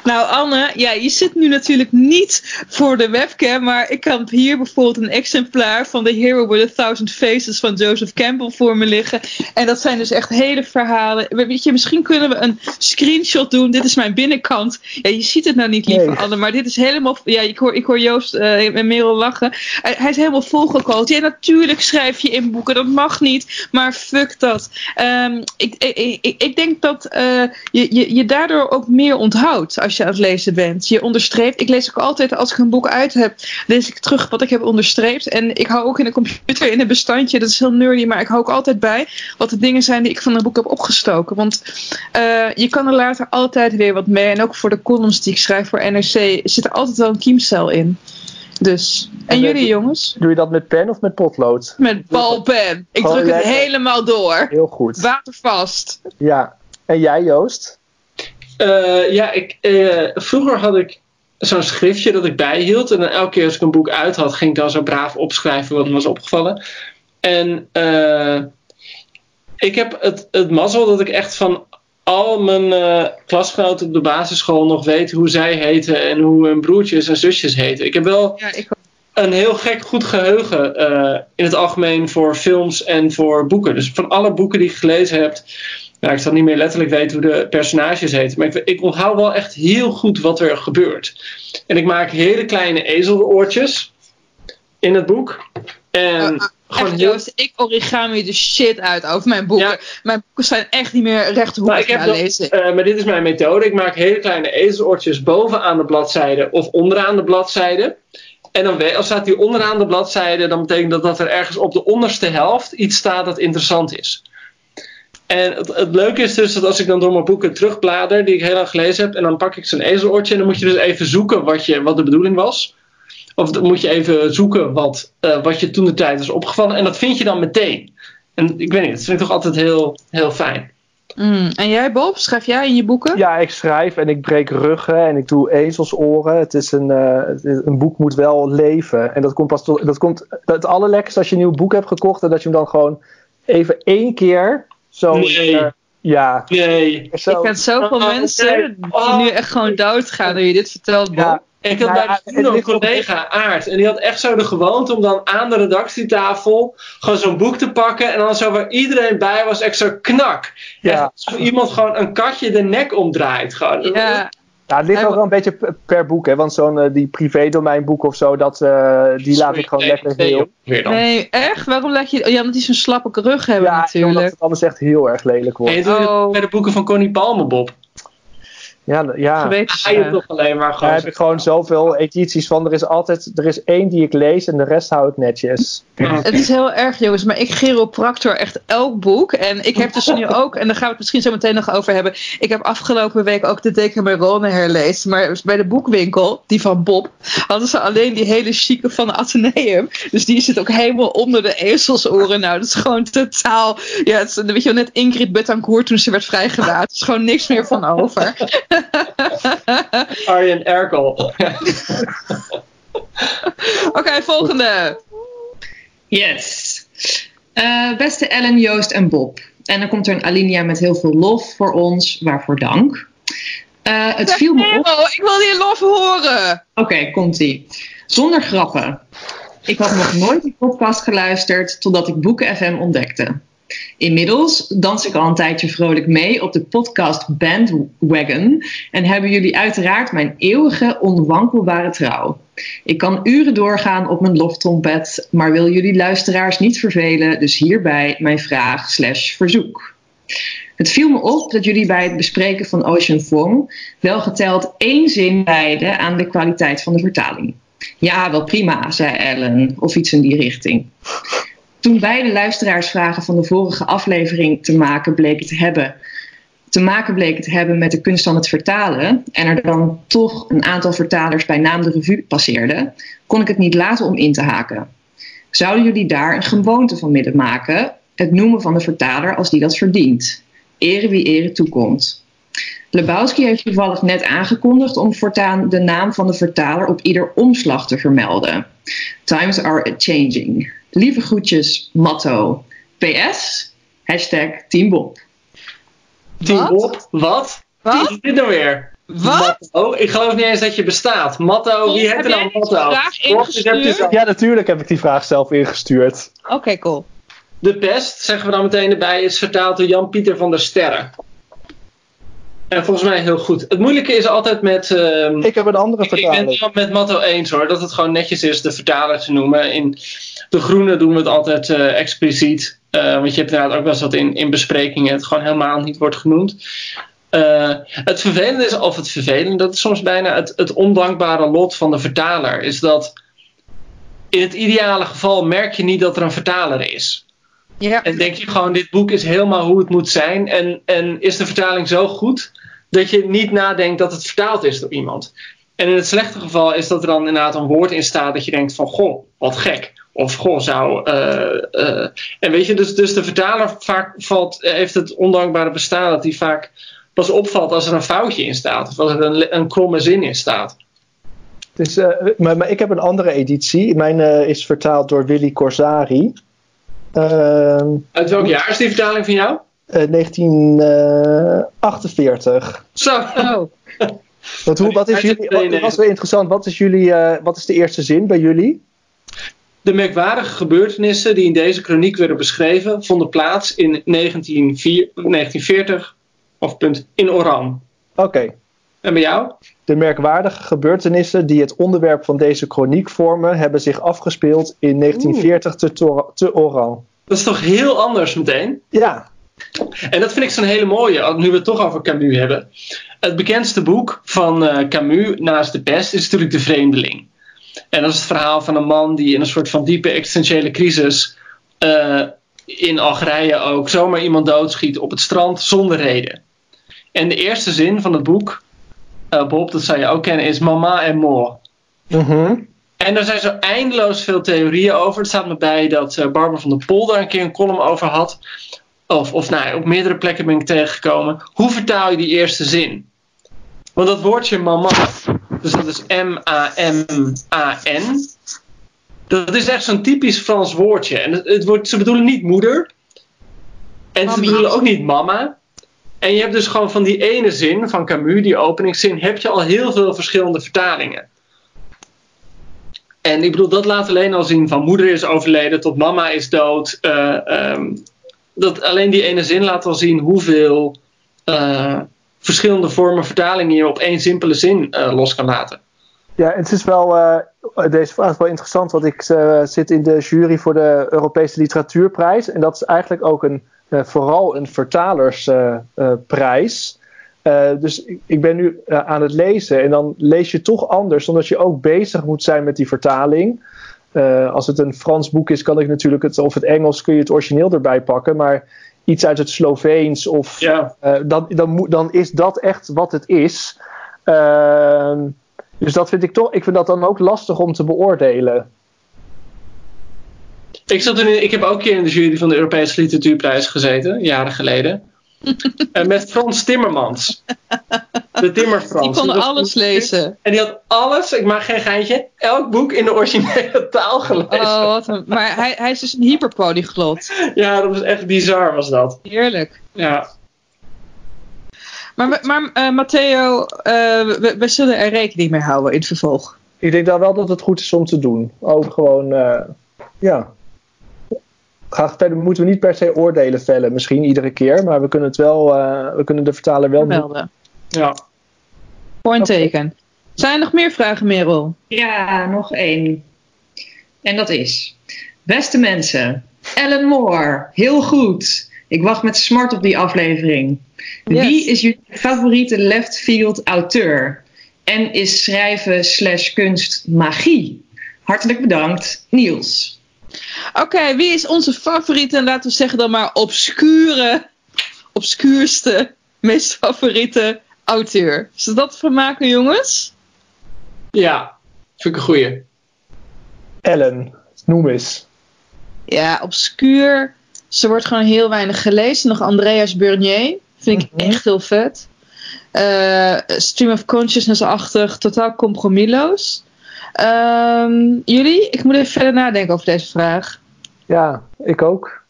Nou, Anne, ja, je zit nu natuurlijk niet voor de webcam, maar ik heb hier bijvoorbeeld een exemplaar van The Hero with a Thousand Faces van Joseph Campbell voor me liggen. En dat zijn dus echt hele verhalen. Weet je, misschien kunnen we een screenshot doen. Dit is mijn binnenkant. Ja, je ziet het nou niet, lieve Anne, maar dit is helemaal. Ja, ik hoor, ik hoor Joost uh, en Merel lachen. Hij, hij is helemaal volgekoold. Ja, natuurlijk schrijf je in boeken, dat mag niet, maar fuck dat. Um, ik, ik, ik, ik, denk dat uh, je, je, je daardoor ook meer onthoudt als je aan het lezen bent. Je onderstreept. Ik lees ook altijd, als ik een boek uit heb, lees ik terug wat ik heb onderstreept. En ik hou ook in de computer in een bestandje, dat is heel nerdy, maar ik hou ook altijd bij wat de dingen zijn die ik van een boek heb opgestoken. Want uh, je kan er later altijd weer wat mee. En ook voor de columns die ik schrijf voor NRC zit er altijd wel een kiemcel in. Dus. En, en jullie jongens? Doe je dat met pen of met potlood? Met balpen. Ik druk het helemaal door. Heel goed. Watervast. Ja. En jij Joost? Uh, ja, ik, uh, vroeger had ik zo'n schriftje dat ik bijhield. En dan elke keer als ik een boek uit had, ging ik dan zo braaf opschrijven wat me was opgevallen. En uh, ik heb het, het mazzel dat ik echt van al mijn klasgenoten op de basisschool nog weet hoe zij heten en hoe hun broertjes en zusjes heten. Ik heb wel ja, ik... een heel gek goed geheugen in het algemeen voor films en voor boeken. Dus van alle boeken die je gelezen hebt nou, ik zal niet meer letterlijk weten hoe de personages heten. Maar ik, ik onthoud wel echt heel goed wat er gebeurt. En ik maak hele kleine ezeloortjes in het boek. En uh, gewoon echt, heel... Joost, ik origami de shit uit over mijn boeken. Ja. Mijn boeken zijn echt niet meer rechthoekig nou, te lezen. Uh, maar dit is mijn methode. Ik maak hele kleine ezeloortjes bovenaan de bladzijde of onderaan de bladzijde. En dan als staat die onderaan de bladzijde, dan betekent dat dat er ergens op de onderste helft iets staat dat interessant is. En het, het, leuke is dus dat als ik dan door mijn boeken terugblader, die ik heel lang gelezen heb, en dan pak ik zo'n ezeloortje en dan moet je dus even zoeken wat, je, wat de bedoeling was. Of dan moet je even zoeken wat, uh, wat je toen de tijd is opgevallen. En dat vind je dan meteen. En ik weet niet, dat vind ik toch altijd heel, heel fijn. Mm. En jij Bob, schrijf jij in je boeken? Ja, ik schrijf en ik breek ruggen en ik doe ezelsoren. Het is een, uh, een boek moet wel leven. En dat komt pas tot, dat komt het allerlekkerste als je een nieuw boek hebt gekocht en dat je hem dan gewoon even één keer zo, nee. Uh, ja. Nee. Zo. Ik ken zoveel oh, mensen die oh. nu echt gewoon doodgaan door je dit vertelt, Bob. Ja. Ik had nou, bij de een collega, Aard, en die had echt zo de gewoonte om dan aan de redactietafel gewoon zo'n boek te pakken en dan zo waar iedereen bij was, echt zo knak. Ja. Echt, iemand gewoon een katje de nek omdraait. Gewoon. Ja. Ja, het ligt ook wel een beetje per boek, hè? Want zo'n uh, die privé-domeinboek of zo, dat, uh, die laat ik gewoon lekker heel. Nee, echt? Waarom laat je. Ja, omdat die zo'n slappe rug hebben, ja, natuurlijk. omdat het anders echt heel erg lelijk wordt. Doe je oh. bij de boeken van Connie Palme, Bob? Ja, ja. Ga je toch alleen maar gewoon. Daar heb ik gewoon zoveel edities van. Er is altijd, er is één die ik lees en de rest hou ik netjes. Het is heel erg, jongens, maar ik chiropractor echt elk boek. En ik heb dus nu ook, en daar gaan we het misschien zo meteen nog over hebben. Ik heb afgelopen week ook de Decamerone herlezen. Maar bij de boekwinkel, die van Bob, hadden ze alleen die hele chique van Atheneum. Dus die zit ook helemaal onder de ezelsoren. Nou, dat is gewoon totaal. Ja, het is, weet je wel, net Ingrid Betancourt toen ze werd vrijgelaten. Er is gewoon niks meer van over. Arjen Erkel. Oké, okay, volgende. Yes. Uh, beste Ellen, Joost en Bob. En dan komt er een alinea met heel veel lof voor ons. Waarvoor dank. Uh, het viel me op. Ik wil die lof horen. Oké, okay, komt-ie. Zonder grappen. Ik had nog nooit die podcast geluisterd totdat ik Boeken FM ontdekte. Inmiddels dans ik al een tijdje vrolijk mee op de podcast Bandwagon en hebben jullie uiteraard mijn eeuwige onwankelbare trouw. Ik kan uren doorgaan op mijn loftrompet, maar wil jullie luisteraars niet vervelen, dus hierbij mijn vraag slash verzoek. Het viel me op dat jullie bij het bespreken van Ocean Vuong wel geteld één zin wijden aan de kwaliteit van de vertaling. Ja, wel prima, zei Ellen, of iets in die richting. Toen beide luisteraarsvragen van de vorige aflevering te maken bleken te hebben, te maken bleken te hebben met de kunst van het vertalen en er dan toch een aantal vertalers bij naam de revue passeerden, kon ik het niet laten om in te haken. Zouden jullie daar een gewoonte van willen maken, het noemen van de vertaler als die dat verdient? Ere wie ere toekomt. Lebowski heeft toevallig net aangekondigd om voortaan de naam van de vertaler op ieder omslag te vermelden. Times are changing. Lieve groetjes, Matto. PS, hashtag Team Bob. Team Bob? Wat? Wat is dit nou weer? Wat? Matto. Ik geloof niet eens dat je bestaat. Matto, wie Heb heet er nou Matto? dus Ja, natuurlijk heb ik die vraag zelf ingestuurd. Oké, cool. De pest, zeggen we dan meteen erbij, is vertaald door Jan-Pieter van der Sterren. En volgens mij heel goed. Het moeilijke is altijd met... ehm, Ik heb een andere ik ben het wel met Matto eens hoor, dat het gewoon netjes is de vertaler te noemen. In de groene doen we het altijd eh, expliciet. eh, want je hebt inderdaad ook wel eens dat in, in besprekingen het gewoon helemaal niet wordt genoemd. Eh, het vervelende is, of het vervelende, dat is soms bijna het, het ondankbare lot van de vertaler. Is dat in het ideale geval merk je niet dat er een vertaler is. Ja. En denk je gewoon, dit boek is helemaal hoe het moet zijn. En, en is de vertaling zo goed dat je niet nadenkt dat het vertaald is door iemand. En in het slechte geval is dat er dan inderdaad een woord in staat dat je denkt van, goh, wat gek. Of goh, zou. eh, eh. En weet je, dus, dus de vertaler vaak valt, heeft het ondankbare bestaan dat hij vaak pas opvalt als er een foutje in staat. Of als er een, een kromme zin in staat. Dus, eh, maar, maar ik heb een andere editie. Mijn is vertaald door Willy Corsari. Ehm, Uit welk jaar is die vertaling van jou? Eh, 1948. Zo. Oh. Want hoe, wat is jullie, wat, dat was wel interessant. Wat is, jullie, eh, wat is de eerste zin bij jullie? De merkwaardige gebeurtenissen die in deze kroniek werden beschreven, vonden plaats in 1904 1940 of punt in Oran. Oké. En bij jou? De merkwaardige gebeurtenissen die het onderwerp van deze chroniek vormen, hebben zich afgespeeld in 1940 te, te Oran. Dat is toch heel anders meteen? Ja. En dat vind ik zo'n hele mooie, nu we het toch over Camus hebben. Het bekendste boek van eh, Camus naast de pest is natuurlijk De Vreemdeling. En dat is het verhaal van een man die in een soort van diepe existentiële crisis eh, in Algerije ook zomaar iemand doodschiet op het strand zonder reden. En de eerste zin van het boek, eh, Bob, dat zou je ook kennen, is Mama en mort. Mhm. En daar zijn zo eindeloos veel theorieën over. Het staat me bij dat Barbara van der Pol daar een keer een column over had. Of, of nou op meerdere plekken ben ik tegengekomen. Hoe vertaal je die eerste zin? Want dat woordje mama, dus dat is M-A-M-A-N. Dat is echt zo'n typisch Frans woordje. En het, het wordt, ze bedoelen niet moeder. En ze bedoelen ook niet mama. En je hebt dus gewoon van die ene zin van Camus, die openingszin, heb je al heel veel verschillende vertalingen. En ik bedoel, dat laat alleen al zien van moeder is overleden tot mama is dood. Eh, ehm, dat alleen die ene zin laat al zien hoeveel eh, verschillende vormen vertalingen je op één simpele zin eh, los kan laten. Ja, het is wel, eh, deze vraag wel interessant, want ik zit in de jury voor de Europese Literatuurprijs. En dat is eigenlijk ook een, vooral een vertalersprijs. Dus ik, ik ben nu aan het lezen en dan lees je toch anders, omdat je ook bezig moet zijn met die vertaling. Eh, als het een Frans boek is, kan ik natuurlijk het, of het Engels kun je het origineel erbij pakken, maar iets uit het Sloveens of Ja. eh, dan, dan, moet- dan is dat echt wat het is. Ehm, dus dat vind ik toch, ik vind dat dan ook lastig om te beoordelen. Ik, zat in, ik heb ook een keer in de jury van de Europese Literatuurprijs gezeten, jaren geleden. en met Frans Timmermans. De Timmerfrans. Die konden Dat was- alles lezen. En die had alles, ik maak geen geintje, elk boek in de originele taal gelezen. Oh, wat een, maar hij, hij is dus een hyperpolyglot. Ja, dat was echt bizar was dat. Heerlijk. Ja. Maar, maar eh, Matteo, eh, we, we zullen er rekening mee houden in het vervolg. Ik denk dan wel dat het goed is om te doen. Ook gewoon, eh, ja. Graag verder moeten we niet per se oordelen vellen, misschien iedere keer, maar we kunnen het wel, eh, we kunnen de vertaler wel Melden. Ja. Point taken. Zijn er nog meer vragen, Merel? Ja, nog één. En dat is: Beste mensen, Ellen Moore, heel goed. Ik wacht met smart op die aflevering. Wie is jullie favoriete left field auteur? En is schrijven slash kunst magie? Hartelijk bedankt, Niels. Oké, wie is onze favoriete, laten we zeggen dan maar obscure, obscuurste, meest favoriete auteur? Is dat vermaken, jongens? Ja, vind ik een goeie. Ellen, noem eens. Ja, obscuur. Ze wordt gewoon heel weinig gelezen. Nog Andreas Bernier. Vind ik echt heel vet. Eh, stream of consciousness-achtig. Totaal compromisloos. Ehm, jullie? Ik moet even verder nadenken over deze vraag. Ja, ik ook.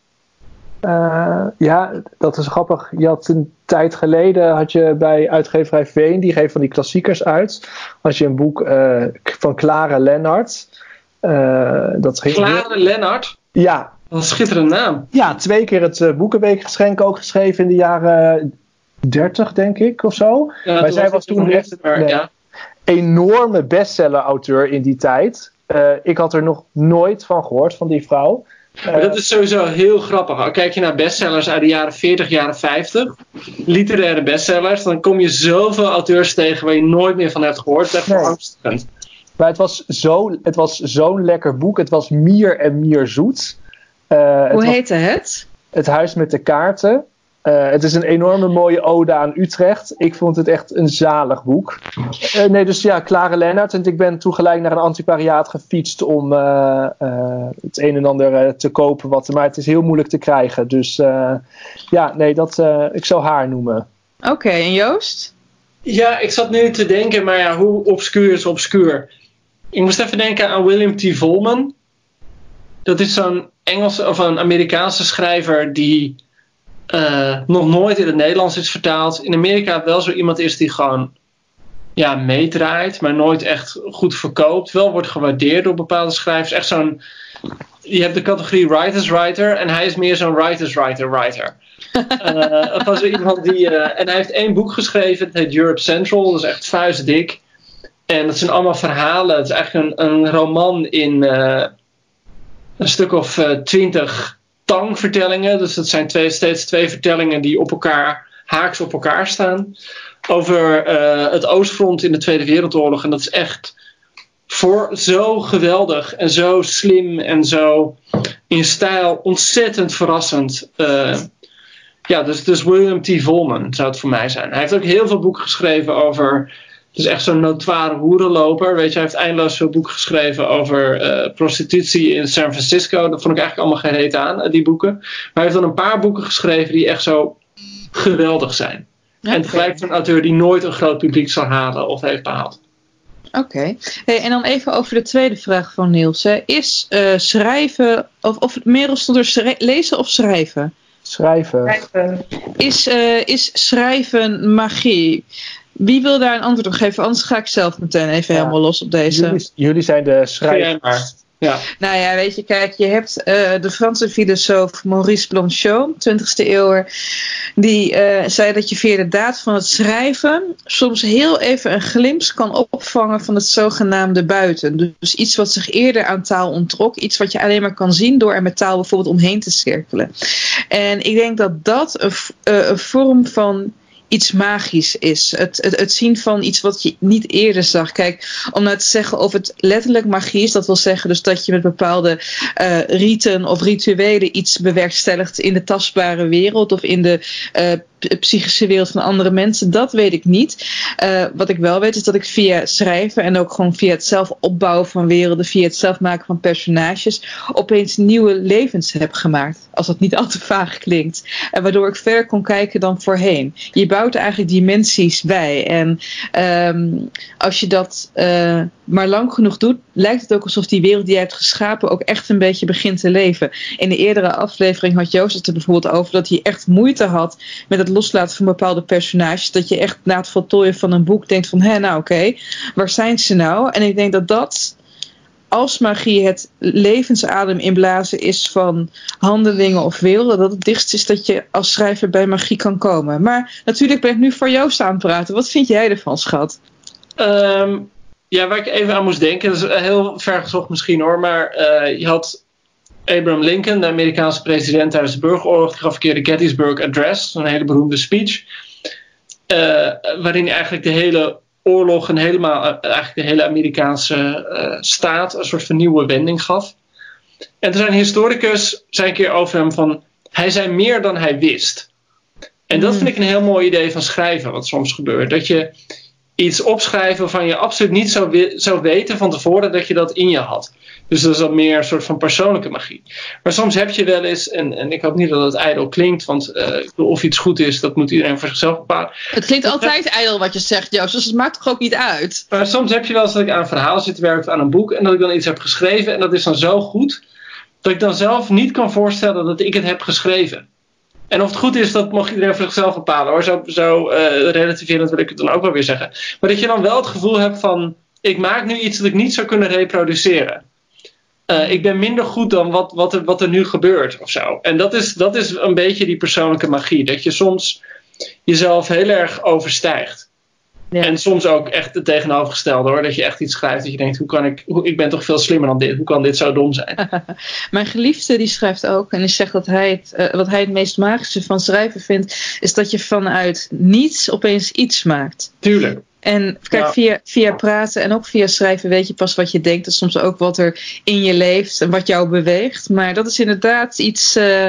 Uh, ja, dat is grappig. Je had een tijd geleden had je bij uitgeverij Veen, die geeft van die klassiekers uit. Had je een boek uh, van Clara Lennart. Uh, dat ging Clara Lennart? Ja. Wat een schitterende naam. Ja, twee keer het Boekenweekgeschenk ook geschreven in de jaren 30, denk ik, of zo. Ja, maar zij was toen echt ja. Enorme bestseller-auteur in die tijd. ik had er nog nooit van gehoord, van die vrouw. Maar dat is sowieso heel grappig. Kijk je naar bestsellers uit de jaren 40, jaren 50, literaire bestsellers, dan kom je zoveel auteurs tegen waar je nooit meer van hebt gehoord. Dat is nee. Maar het was zo'n zo lekker boek. Het was mier en mier zoet. Uh, Hoe heette het? Het Huis met de Kaarten. Uh, het is een enorme mooie ode aan Utrecht. Ik vond het echt een zalig boek. Uh, nee, dus ja, Klare Lennart. En ik ben toen gelijk naar een antiquariaat gefietst om uh, het een en ander te kopen. Wat, maar het is heel moeilijk te krijgen. Dus ja, nee, dat, ik zou haar noemen. Oké, en Joost? Ja, ik zat nu te denken, maar ja, hoe obscuur is obscuur? Ik moest even denken aan William T. Volman. Dat is zo'n Engelse of een Amerikaanse schrijver die uh, nog nooit in het Nederlands is vertaald. In Amerika wel zo iemand is die gewoon ja, meedraait, maar nooit echt goed verkoopt. Wel wordt gewaardeerd door bepaalde schrijvers. Echt zo'n. Je hebt de categorie writers writer en hij is meer zo'n writers writer writer. uh, zo iemand die. Uh, en hij heeft één boek geschreven, het heet Europe Central. Dat is echt vuistdik. En dat zijn allemaal verhalen. Het is eigenlijk een, een roman in een stuk of twintig tangvertellingen. Dus dat zijn twee, steeds twee vertellingen die op elkaar, haaks op elkaar staan. Over uh, het Oostfront in de Tweede Wereldoorlog. En dat is echt voor zo geweldig en zo slim en zo in stijl ontzettend verrassend. Uh, ja, dus, dus William T. Volman zou het voor mij zijn. Hij heeft ook heel veel boeken geschreven over is echt zo'n notoire hoerenloper. Weet je, hij heeft eindeloos veel boeken geschreven over uh, prostitutie in San Francisco. Dat vond ik eigenlijk allemaal geen reet aan, uh, die boeken. Maar hij heeft dan een paar boeken geschreven die echt zo geweldig zijn. Okay. En tegelijk een auteur die nooit een groot publiek zal halen of heeft behaald. Oké. Hey, en dan even over de tweede vraag van Niels. Hè. Is uh, schrijven, of, of Merel stond er lezen of schrijven? Schrijven. schrijven. Is, is schrijven magie? Wie wil daar een antwoord op geven? Anders ga ik zelf meteen even helemaal los op deze. Jullie, jullie zijn de schrijvers. Ja. Nou ja, weet je, kijk, je hebt uh, de Franse filosoof Maurice Blanchot, 20e eeuw, die uh, zei dat je via de daad van het schrijven soms heel even een glimp kan opvangen van het zogenaamde buiten. Dus iets wat zich eerder aan taal onttrok, iets wat je alleen maar kan zien door er met taal bijvoorbeeld omheen te cirkelen. En ik denk dat dat een, uh, een vorm van iets magisch is. Het, het, zien van iets wat je niet eerder zag. Kijk, om nou te zeggen of het letterlijk magie is, dat wil zeggen dus dat je met bepaalde uh, riten of rituelen iets bewerkstelligt in de tastbare wereld of in de uh, psychische wereld van andere mensen, dat weet ik niet. Uh, wat ik wel weet is dat ik via schrijven en ook gewoon via het zelf opbouwen van werelden, via het zelf maken van personages, opeens nieuwe levens heb gemaakt. Als dat niet al te vaag klinkt. En waardoor ik verder kon kijken dan voorheen. Je bouwt eigenlijk dimensies bij. En um, als je dat uh, maar lang genoeg doet, lijkt het ook alsof die wereld die je hebt geschapen ook echt een beetje begint te leven. In de eerdere aflevering had Joost het er bijvoorbeeld over dat hij echt moeite had met het loslaten van bepaalde personages. Dat je echt na het voltooien van een boek denkt van, hé nou oké, waar zijn ze nou? En ik denk dat dat als magie het levensadem inblazen is van handelingen of werelden, dat het dichtst is dat je als schrijver bij magie kan komen. Maar natuurlijk ben ik nu voor Joost aan het praten. Wat vind jij ervan, schat? Um, ja, waar ik even aan moest denken, dat is heel ver gezocht misschien hoor, maar uh, je had Abraham Lincoln, de Amerikaanse president tijdens de burgeroorlog, die gaf een keer de Gettysburg Address, een hele beroemde speech, uh, waarin hij eigenlijk de hele oorlog en helemaal, uh, eigenlijk de hele Amerikaanse staat een soort van nieuwe wending gaf. En er zijn historicus, zijn een keer over hem van, hij zei meer dan hij wist. En dat hmm. vind ik een heel mooi idee van schrijven, wat soms gebeurt. Dat je iets opschrijven waarvan je absoluut niet zou, zou weten van tevoren dat je dat in je had. Dus dat is dan meer een soort van persoonlijke magie. Maar soms heb je wel eens, en, en ik hoop niet dat het ijdel klinkt, want uh, of iets goed is, dat moet iedereen voor zichzelf bepalen. Het klinkt altijd ijdel wat je zegt, Joost, dus het maakt toch ook niet uit. Maar soms heb je wel eens dat ik aan een verhaal zit te werken aan een boek en dat ik dan iets heb geschreven en dat is dan zo goed dat ik dan zelf niet kan voorstellen dat ik het heb geschreven. En of het goed is, dat mag iedereen voor zichzelf bepalen hoor. Zo, zo uh, relativerend wil ik het dan ook wel weer zeggen. Maar dat je dan wel het gevoel hebt van: ik maak nu iets dat ik niet zou kunnen reproduceren. Uh, ik ben minder goed dan wat, wat, er, wat er nu gebeurt of zo. En dat is, dat is een beetje die persoonlijke magie. Dat je soms jezelf heel erg overstijgt. Ja. En soms ook echt het tegenovergestelde hoor. Dat je echt iets schrijft dat je denkt, hoe kan ik, hoe, ik ben toch veel slimmer dan dit. Hoe kan dit zo dom zijn? Mijn geliefde die schrijft ook en die zegt dat hij het, uh, wat hij het meest magische van schrijven vindt, is dat je vanuit niets opeens iets maakt. Tuurlijk. En kijk, ja. via, via praten en ook via schrijven weet je pas wat je denkt. En soms ook wat er in je leeft en wat jou beweegt. Maar dat is inderdaad iets. Uh,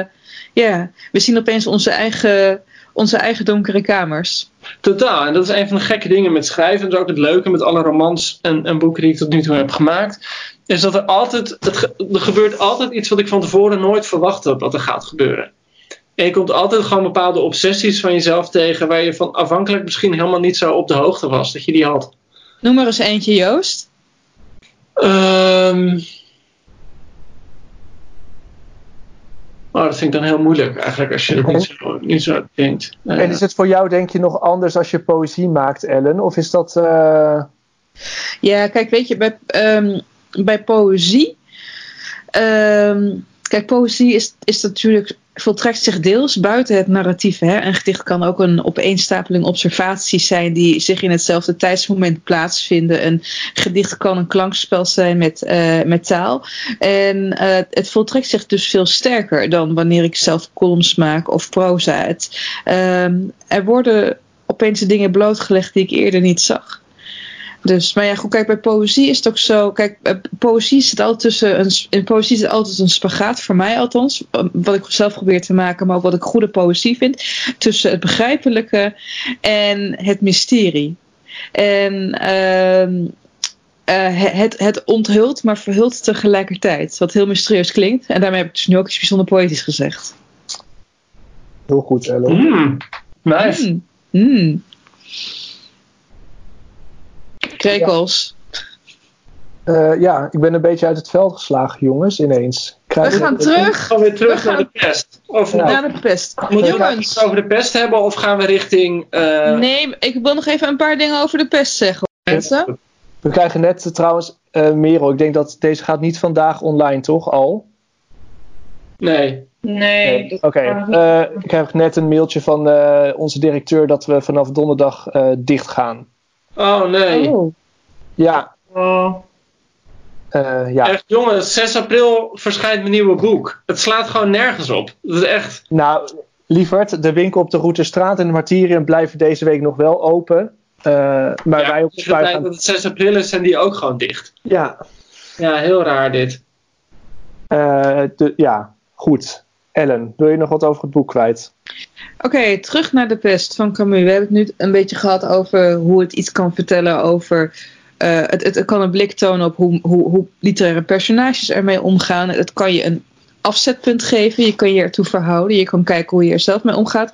ja, we zien opeens onze eigen, onze eigen donkere kamers. Totaal. En dat is een van de gekke dingen met schrijven. En dat is ook het leuke met alle romans en, en boeken die ik tot nu toe heb gemaakt. Is dat er altijd. Het, er gebeurt altijd iets wat ik van tevoren nooit verwacht heb dat er gaat gebeuren. En je komt altijd gewoon bepaalde obsessies van jezelf tegen. waar je van afhankelijk misschien helemaal niet zo op de hoogte was dat je die had. Noem maar eens eentje, Joost. Um, Oh, dat vind ik dan heel moeilijk eigenlijk als je het niet zo, niet zo denkt. Uh, en is het voor jou denk je nog anders als je poëzie maakt, Ellen? Of is dat... Uh... Ja, kijk, weet je, bij, um, bij poëzie... Um, kijk, poëzie is, is natuurlijk voltrekt zich deels buiten het narratief. Hè? Een gedicht kan ook een opeenstapeling observaties zijn die zich in hetzelfde tijdsmoment plaatsvinden. Een gedicht kan een klankspel zijn met, uh, met taal. En uh, het voltrekt zich dus veel sterker dan wanneer ik zelf columns maak of proza. Het, uh, er worden opeens dingen blootgelegd die ik eerder niet zag. Dus, maar ja, goed, kijk, bij poëzie is het ook zo. Kijk, poëzie zit altijd tussen. Een, in poëzie zit altijd een spagaat, voor mij althans. Wat ik zelf probeer te maken, maar ook wat ik goede poëzie vind. Tussen het begrijpelijke en het mysterie. En uh, uh, het, het onthult, maar verhult tegelijkertijd. Wat heel mysterieus klinkt. En daarmee heb ik dus nu ook iets bijzonder poëtisch gezegd. Heel goed, Ellen. Mm, nice. Mm, mm. Krekels. Ja. Uh, ja, ik ben een beetje uit het veld geslagen, jongens, ineens. Krijg We gaan terug. Gaan we terug naar de pest? Of ja. naar de pest. Moeten we het over de pest hebben of gaan we richting... Uh... Nee, ik wil nog even een paar dingen over de pest zeggen. Mensen. We krijgen net uh, trouwens, Merel, ik denk dat deze gaat niet vandaag online, toch, al? Nee. Nee. Oké, okay. uh, ik heb net een mailtje van uh, onze directeur dat we vanaf donderdag uh, dicht gaan. Oh nee. Oh. Ja. Oh. Uh, ja. Echt, jongens, 6 april verschijnt mijn nieuwe boek. Het slaat gewoon nergens op. Dat is echt. Nou, lieverd, de winkel op de Routerstraat en de Martirium blijven deze week nog wel open. Uh, maar ja, wij op het gaan... dat het 6 april is, zijn die ook gewoon dicht. Ja. Ja, heel raar dit. Uh, de, ja, goed. Ellen, wil je nog wat over het boek kwijt? Oké, terug naar de pest van Camus. We hebben het nu een beetje gehad over hoe het iets kan vertellen over. Uh, het, het, kan een blik tonen op hoe, hoe, hoe literaire personages ermee omgaan. Het kan je een afzetpunt geven. Je kan je ertoe verhouden. Je kan kijken hoe je er zelf mee omgaat.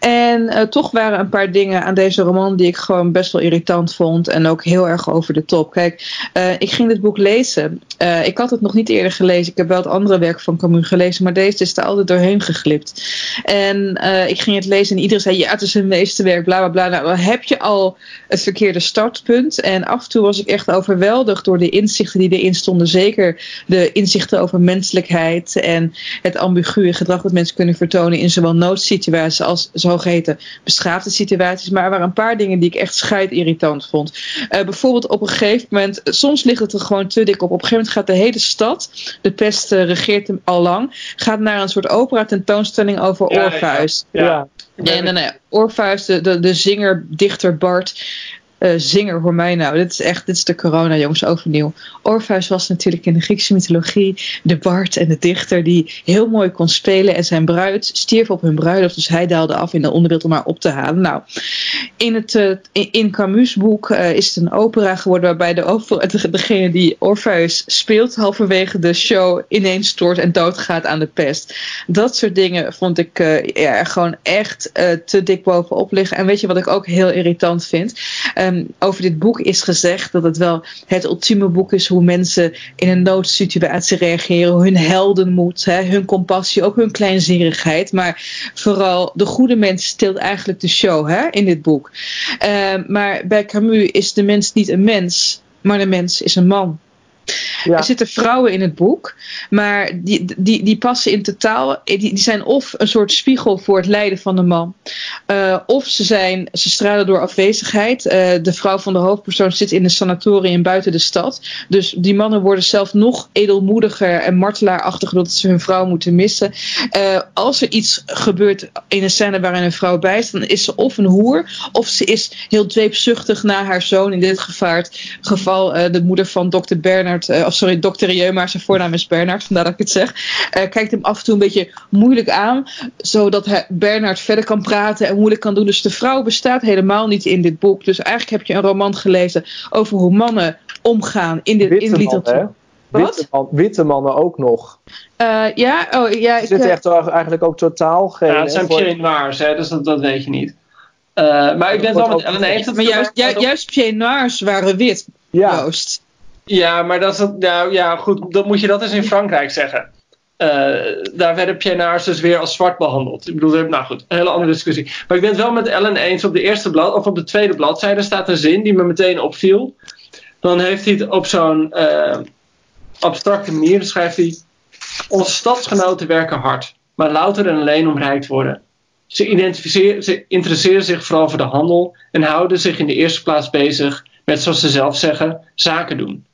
En uh, toch waren een paar dingen aan deze roman die ik gewoon best wel irritant vond. En ook heel erg over de top. Kijk, uh, ik ging dit boek lezen. Uh, ik had het nog niet eerder gelezen. Ik heb wel het andere werk van Camus gelezen. Maar deze is er altijd doorheen geglipt. En ik ging het lezen en iedereen zei: Ja, het is een meesterwerk, bla bla bla. Nou, dan heb je al het verkeerde startpunt. En af en toe was ik echt overweldigd door de inzichten die erin stonden. Zeker de inzichten over menselijkheid en het ambiguë gedrag dat mensen kunnen vertonen in zowel noodsituaties als zogeheten beschaafde situaties. Maar er waren een paar dingen die ik echt scheidirritant vond. Uh, bijvoorbeeld op een gegeven moment, soms ligt het er gewoon te dik op. Op een gegeven moment gaat de hele stad, de pest uh, regeert hem al lang, gaat naar een soort opera tentoonstelling over ja, Orpheus. Ja, ja. ja. En dan uh, Orpheus, de, de, de zinger, dichter Bart, uh, zinger, hoor mij nou. Dit is echt, dit is de corona, jongens, overnieuw. Orpheus was natuurlijk in de Griekse mythologie de bard en de dichter die heel mooi kon spelen. En zijn bruid stierf op hun bruiloft, dus hij daalde af in de onderbeeld om haar op te halen. Nou, in het uh, in, Camus' boek uh, is het een opera geworden waarbij de degene die Orpheus speelt halverwege de show ineens stoort en doodgaat aan de pest. Dat soort dingen vond ik ja, gewoon echt te dik bovenop liggen. En weet je wat ik ook heel irritant vind? Ehm, over dit boek is gezegd dat het wel het ultieme boek is hoe mensen in een noodsituatie reageren, hun heldenmoed, hè, hun compassie, ook hun kleinzierigheid. Maar vooral de goede mens steelt eigenlijk de show hè, in dit boek. Ehm, maar bij Camus is de mens niet een mens, maar de mens is een man. Er zitten vrouwen in het boek, maar die, die, die passen in totaal. Die, die zijn of een soort spiegel voor het lijden van de man, uh, of ze, zijn, ze stralen door afwezigheid. Uh, de vrouw van de hoofdpersoon zit in een sanatorium buiten de stad. Dus die mannen worden zelf nog edelmoediger en martelaarachtiger doordat ze hun vrouw moeten missen. Als er iets gebeurt in een scène waarin een vrouw bij is, dan is ze of een hoer, of ze is heel dweepzuchtig naar haar zoon. In dit geval de moeder van dokter Bernard Bernard, uh, of sorry, dokter Rieu, maar zijn voornaam is Bernard, vandaar dat ik het zeg. Uh, kijkt hem af en toe een beetje moeilijk aan, zodat hij, Bernard verder kan praten en moeilijk kan doen. Dus de vrouw bestaat helemaal niet in dit boek. Dus eigenlijk heb je een roman gelezen over hoe mannen omgaan in de, in de literatuur. Witte, man, witte, mannen ook nog. Uh, ja, oh ja. Er zit echt eigenlijk ook totaal geen. Ja, het zijn Pied Noirs, hè, dus dat, dat weet je niet. Uh, maar ik ben het wel met Ellen eens. Maar juist, ju juist Pied Noirs waren wit, ja. Joost. Ja, maar dat is nou ja, goed, dan moet je dat eens in Frankrijk zeggen. Uh, daar werden Pienards dus weer als zwart behandeld. Ik bedoel, nou goed, een hele andere discussie. Maar ik ben het wel met Ellen eens. Op de eerste blad, of op de tweede bladzijde staat een zin die me meteen opviel. Dan heeft hij het op zo'n uh, abstracte manier, schrijft hij. Onze stadsgenoten werken hard, maar louter en alleen om rijk te worden. Ze, identificeren, ze interesseren zich vooral voor de handel en houden zich in de eerste plaats bezig met, zoals ze zelf zeggen, zaken doen.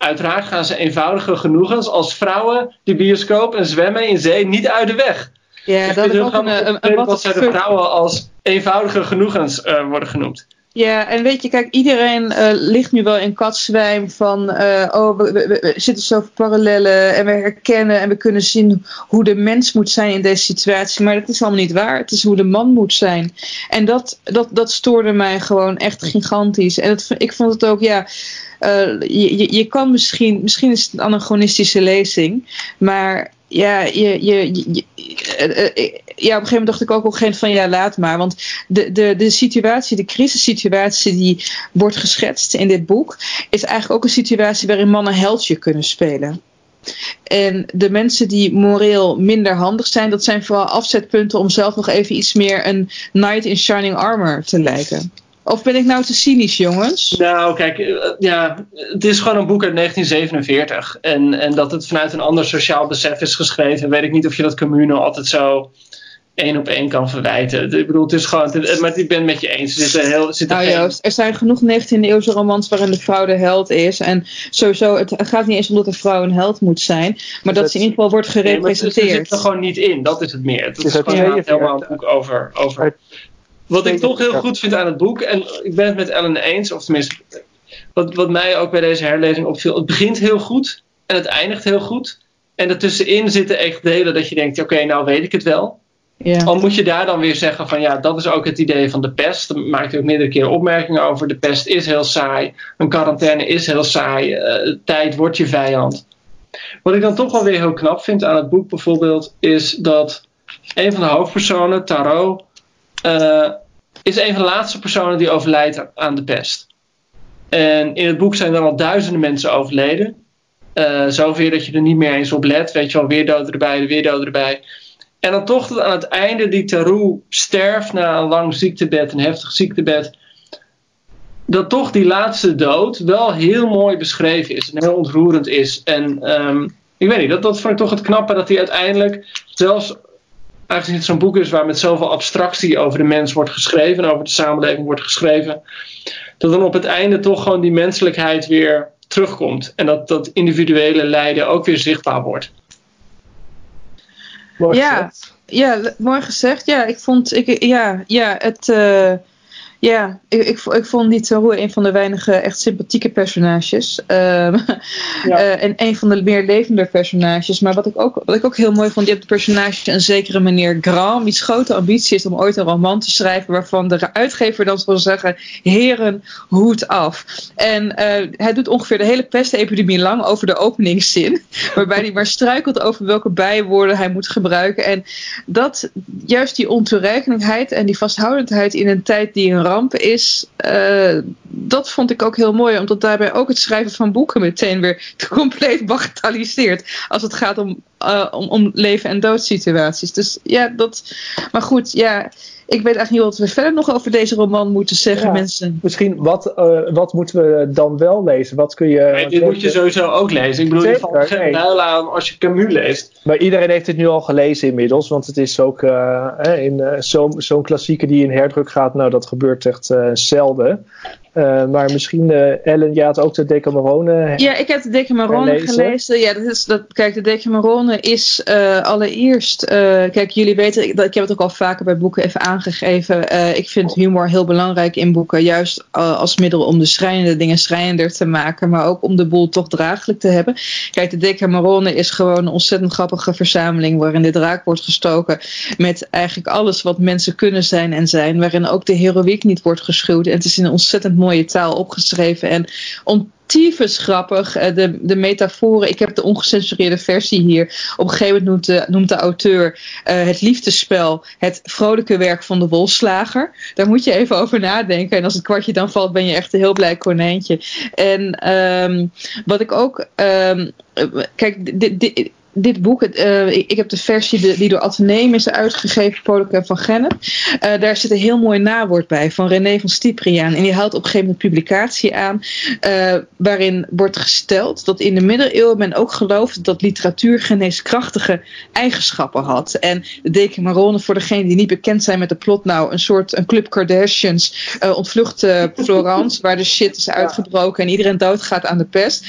Uiteraard gaan ze eenvoudige genoegens als vrouwen, de bioscoop en zwemmen in zee niet uit de weg. Ja, dat is ook een, een, een, wat de vrouwen als eenvoudige genoegens uh, worden genoemd. Ja, en weet je, kijk, iedereen uh, ligt nu wel in katzwijm van, uh, oh, we, we, we, zitten zoveel parallellen en we herkennen en we kunnen zien hoe de mens moet zijn in deze situatie. Maar dat is allemaal niet waar. Het is hoe de man moet zijn. En dat, dat, dat stoorde mij gewoon echt gigantisch. En ik vond het ook, ja, uh, je, je kan misschien, misschien is het een anachronistische lezing, maar ja, je, je, je, eh, eh, ja, op een gegeven moment dacht ik ook op een gegeven moment van ja, laat maar. Want de, de, de situatie, de crisissituatie die wordt geschetst in dit boek, is eigenlijk ook een situatie waarin mannen heldje kunnen spelen. En de mensen die moreel minder handig zijn, dat zijn vooral afzetpunten om zelf nog even iets meer een knight in shining armor te lijken. Of ben ik nou te cynisch, jongens? Nou, kijk, eh, ja, het is gewoon een boek uit 1947. En, en dat het vanuit een ander sociaal besef is geschreven, weet ik niet of je dat commune altijd zo één op één kan verwijten. Ik bedoel, het is gewoon, maar ik ben het met je eens. Er, zit heel, zit nou, Joost, er zijn genoeg 19e-eeuwse romans waarin de vrouw de held is. En sowieso, het gaat niet eens om dat de vrouw een held moet zijn, maar dat, ze in ieder geval wordt gerepresenteerd. Nee, het zit er gewoon niet in, dat is het meer. Het is, gewoon helemaal een boek over, over wat ik toch heel goed vind aan het boek, en ik ben het met Ellen eens, of tenminste, wat, wat mij ook bij deze herlezing opviel, het begint heel goed en het eindigt heel goed. En ertussenin zitten echt delen dat je denkt, oké, nou weet ik het wel. Ja. Al moet je daar dan weer zeggen van ja, dat is ook het idee van de pest. Daar maakt hij ook meerdere keren opmerkingen over. De pest is heel saai. Een quarantaine is heel saai. Uh, tijd wordt je vijand. Wat ik dan toch wel weer heel knap vind aan het boek bijvoorbeeld, is dat een van de hoofdpersonen, Tarot, uh, is een van de laatste personen die overlijdt aan de pest. En in het boek zijn er al duizenden mensen overleden. Uh, zoveel dat je er niet meer eens op let. Weet je wel, weer dood erbij, weer dood erbij. En dan toch dat aan het einde die Tarou sterft na een lang ziektebed, een heftig ziektebed. Dat toch die laatste dood wel heel mooi beschreven is en heel ontroerend is. En um, ik weet niet, dat, dat vond ik toch het knappe dat hij uiteindelijk, zelfs aangezien het zo'n boek is waar met zoveel abstractie over de mens wordt geschreven en over de samenleving wordt geschreven, dat dan op het einde toch gewoon die menselijkheid weer terugkomt. En dat dat individuele lijden ook weer zichtbaar wordt. Mooi ja, ja, mooi gezegd. Ja, ik vond, ik, ja, ja, het, uh, ja, ik, ik, ik vond niet Roe een van de weinige echt sympathieke personages. Um, ja. uh, en een van de meer levende personages. Maar wat ik, ook, wat ik ook heel mooi vond, je hebt de personage een zekere meneer Grand, wiens grote ambitie is om ooit een roman te schrijven waarvan de uitgever dan zal zeggen, heren, hoed af. En uh, hij doet ongeveer de hele pestepidemie lang over de openingszin, waarbij hij maar struikelt over welke bijwoorden hij moet gebruiken. En dat, juist die ontoerekening en die vasthoudendheid in een tijd die een ramp is, uh, dat vond ik ook heel mooi, omdat daarbij ook het schrijven van boeken meteen weer compleet bagatelliseert. Als het gaat om, uh, om, om leven- en doodsituaties. Dus ja, dat. Maar goed, ja ik weet eigenlijk niet wat we verder nog over deze roman moeten zeggen, mensen. Misschien, wat, uh, wat moeten we dan wel lezen? Wat kun je... Nee, dit moet je sowieso ook lezen. Ik bedoel, Zeker, je valt geen nee. aan als je Camus leest. Maar iedereen heeft het nu al gelezen inmiddels, want het is ook uh, in uh, zo'n zo klassieker die in herdruk gaat, nou dat gebeurt echt zelden. Uh, maar misschien, uh, Ellen, jij had ook de Decamerone Ja, ik heb de Decamerone gelezen. Ja, dat is, dat, kijk, de Decamerone is uh, allereerst... kijk, jullie weten, ik, ik heb het ook al vaker bij boeken even aangegeven. ik vind humor heel belangrijk in boeken. Juist als middel om de schrijnende dingen schrijnender te maken. Maar ook om de boel toch draaglijk te hebben. Kijk, de Decamerone is gewoon een ontzettend grappige verzameling... waarin de draak wordt gestoken met eigenlijk alles wat mensen kunnen zijn en zijn. Waarin ook de heroïek niet wordt geschuwd. En het is een ontzettend mooie taal opgeschreven. En ontiefes grappig. Eh, de, de metaforen. Ik heb de ongecensureerde versie hier. Op een gegeven moment noemt de, noemt de auteur uh, het liefdespel het vrolijke werk van de wolslager. Daar moet je even over nadenken. En als het kwartje dan valt, ben je echt een heel blij konijntje. En um, wat ik ook. Um, kijk, dit, dit, dit boek, uh, ik, ik, heb de versie die door Atheneum is uitgegeven, Polica van Gennep. Uh, daar zit een heel mooi nawoord bij van René van Stipriaan. En die haalt op een gegeven moment publicatie aan, uh, waarin wordt gesteld dat in de middeleeuwen men ook geloofde dat literatuur geneeskrachtige eigenschappen had. En de Decamerone, voor degenen die niet bekend zijn met de plot, nou, een soort een Club Kardashians ontvlucht Florence, waar de shit is uitgebroken en iedereen doodgaat aan de pest.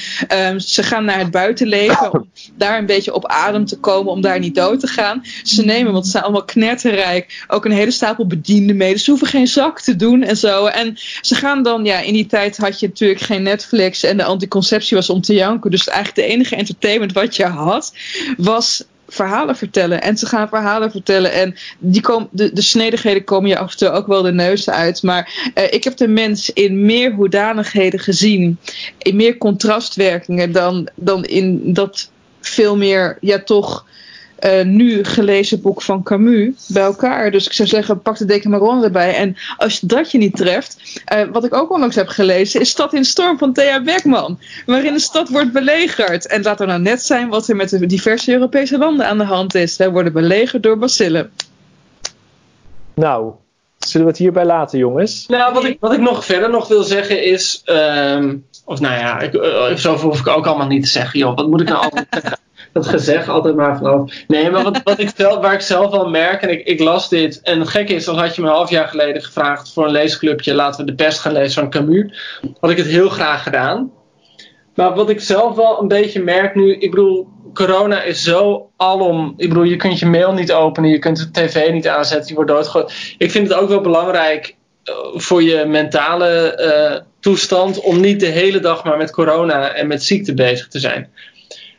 Um, ze gaan naar het buitenleven om daar een beetje op adem te komen om daar niet dood te gaan. Ze nemen, want ze zijn allemaal knetterrijk, ook een hele stapel bedienden mee. Dus ze hoeven geen zak te doen en zo. En ze gaan dan, ja, in die tijd had je natuurlijk geen Netflix en de anticonceptie was om te janken. Dus eigenlijk de enige entertainment wat je had, was verhalen vertellen. En ze gaan verhalen vertellen. En die komen, de, de snedigheden komen je af en toe ook wel de neus uit. Maar uh, ik heb de mens in meer hoedanigheden gezien. In meer contrastwerkingen dan, dan in dat veel meer, ja toch, uh, nu gelezen boek van Camus bij elkaar. Dus ik zou zeggen, pak de Decameron erbij. En als dat je niet treft, uh, wat ik ook onlangs heb gelezen, is Stad in Storm van Thea Beckman. Waarin de stad wordt belegerd. En laat er nou net zijn wat er met de diverse Europese landen aan de hand is. Wij worden belegerd door bacillen. Nou, zullen we het hierbij laten, jongens? Nou, wat ik, wat ik nog verder nog wil zeggen is. Um, of nou ja, ik, uh, zoveel hoef ik ook allemaal niet te zeggen. Joh, wat moet ik nou altijd zeggen? Dat gezegd altijd maar vanaf. Nee, maar wat, wat ik zelf, waar ik zelf wel merk, en ik, ik las dit. En het gekke is, dan had je me een half jaar geleden gevraagd voor een leesclubje. Laten we de pest gaan lezen van Camus. Had ik het heel graag gedaan. Maar wat ik zelf wel een beetje merk nu. Ik bedoel, corona is zo alom. Ik bedoel, je kunt je mail niet openen, je kunt de tv niet aanzetten, je wordt doodgegooid. Ik vind het ook wel belangrijk voor je mentale uh, toestand om niet de hele dag maar met corona en met ziekte bezig te zijn.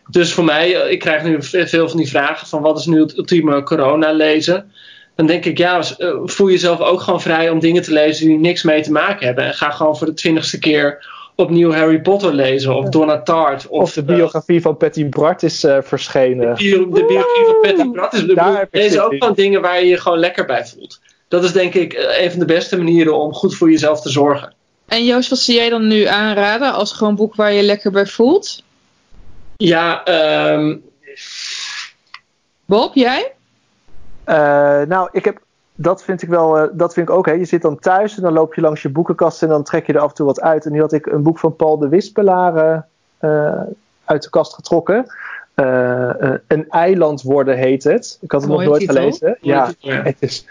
Dus voor mij, ik krijg nu veel van die vragen van wat is nu het ultieme corona lezen. Dan denk ik, ja, voel jezelf ook gewoon vrij om dingen te lezen die niks mee te maken hebben. En ga gewoon voor de twintigste keer opnieuw Harry Potter lezen of Donna Tartt. Of, of de biografie van Patty Bart is uh, verschenen. De, bio, de biografie van Patty Bart is Deze ook van dingen waar je je gewoon lekker bij voelt dat is denk ik eh, een van de beste manieren om goed voor jezelf te zorgen. En Joost, wat zie jij dan nu aanraden als gewoon boek waar je lekker bij voelt? Ja, um... Bob, jij? Uh, nou, ik heb, dat vind ik wel, uh, dat vind ik ook. Hè. Je zit dan thuis en dan loop je langs je boekenkast en dan trek je er af en toe wat uit. En nu had ik een boek van Paul de Wispelaar uit de kast getrokken. een eiland worden heet het. Ik had het nog nooit titel. gelezen. Ja, het is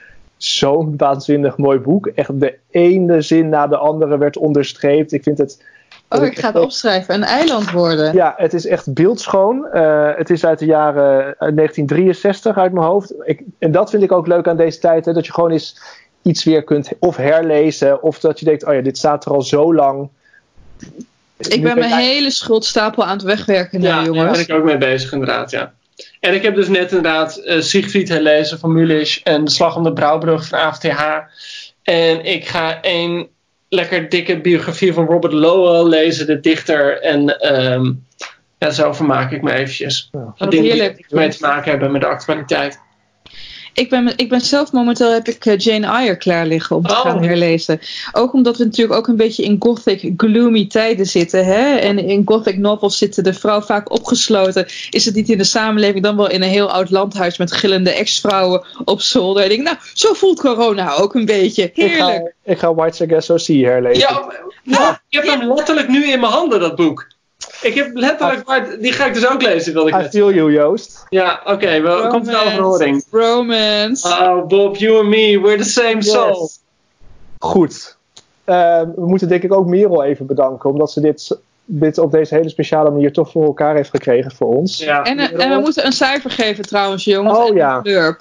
zo'n waanzinnig mooi boek. Echt de ene zin na de andere werd onderstreept. Ik vind het. Oh, ik ga het opschrijven. Een eiland worden. Ja, het is echt beeldschoon. Uh, het is uit de jaren 1963 uit mijn hoofd. Ik, en dat vind ik ook leuk aan deze tijd. Hè, dat je gewoon eens iets weer kunt of herlezen. Of dat je denkt, oh ja, dit staat er al zo lang. Ik ben mijn hele schuldstapel aan het wegwerken nu, ja, jongens. Daar ben ik ook mee bezig inderdaad, ja. En ik heb dus net inderdaad uh, Siegfried herlezen van Mulisch en De Slag om de Brouwbrug van AFTH. En ik ga een lekker dikke biografie van Robert Lowell lezen, de dichter. En um, ja, zo vermaak ik me eventjes. Ja. Dingen die mee te maken hebben met de actualiteit. Ik ben, ik ben zelf momenteel heb ik eh, Jane Eyre klaar liggen om te Oh. gaan herlezen. Ook omdat we natuurlijk ook een beetje in gothic gloomy tijden zitten. Hè? En in gothic novels zitten de vrouw vaak opgesloten. Is het niet in de samenleving dan wel in een heel oud landhuis met gillende ex-vrouwen op zolder. En ik denk, nou, zo voelt corona ook een beetje. Ik Heerlijk. ga, ik ga White herlezen. Ja, ja, ik heb hem letterlijk nu in mijn handen, dat boek. Ik heb letterlijk, maar die ga ik dus ook lezen, wilde ik I net feel you, Joost. Ja, oké, wel komt een overhoring. Romance. Oh, Bob, you and me, we're the same soul. Goed. Eh, we moeten denk ik ook Merel even bedanken, omdat ze dit, dit op deze hele speciale manier toch voor elkaar heeft gekregen voor ons. Ja. En, eh, en we moeten een cijfer geven trouwens, jongens. Oh, En ja. een blurb.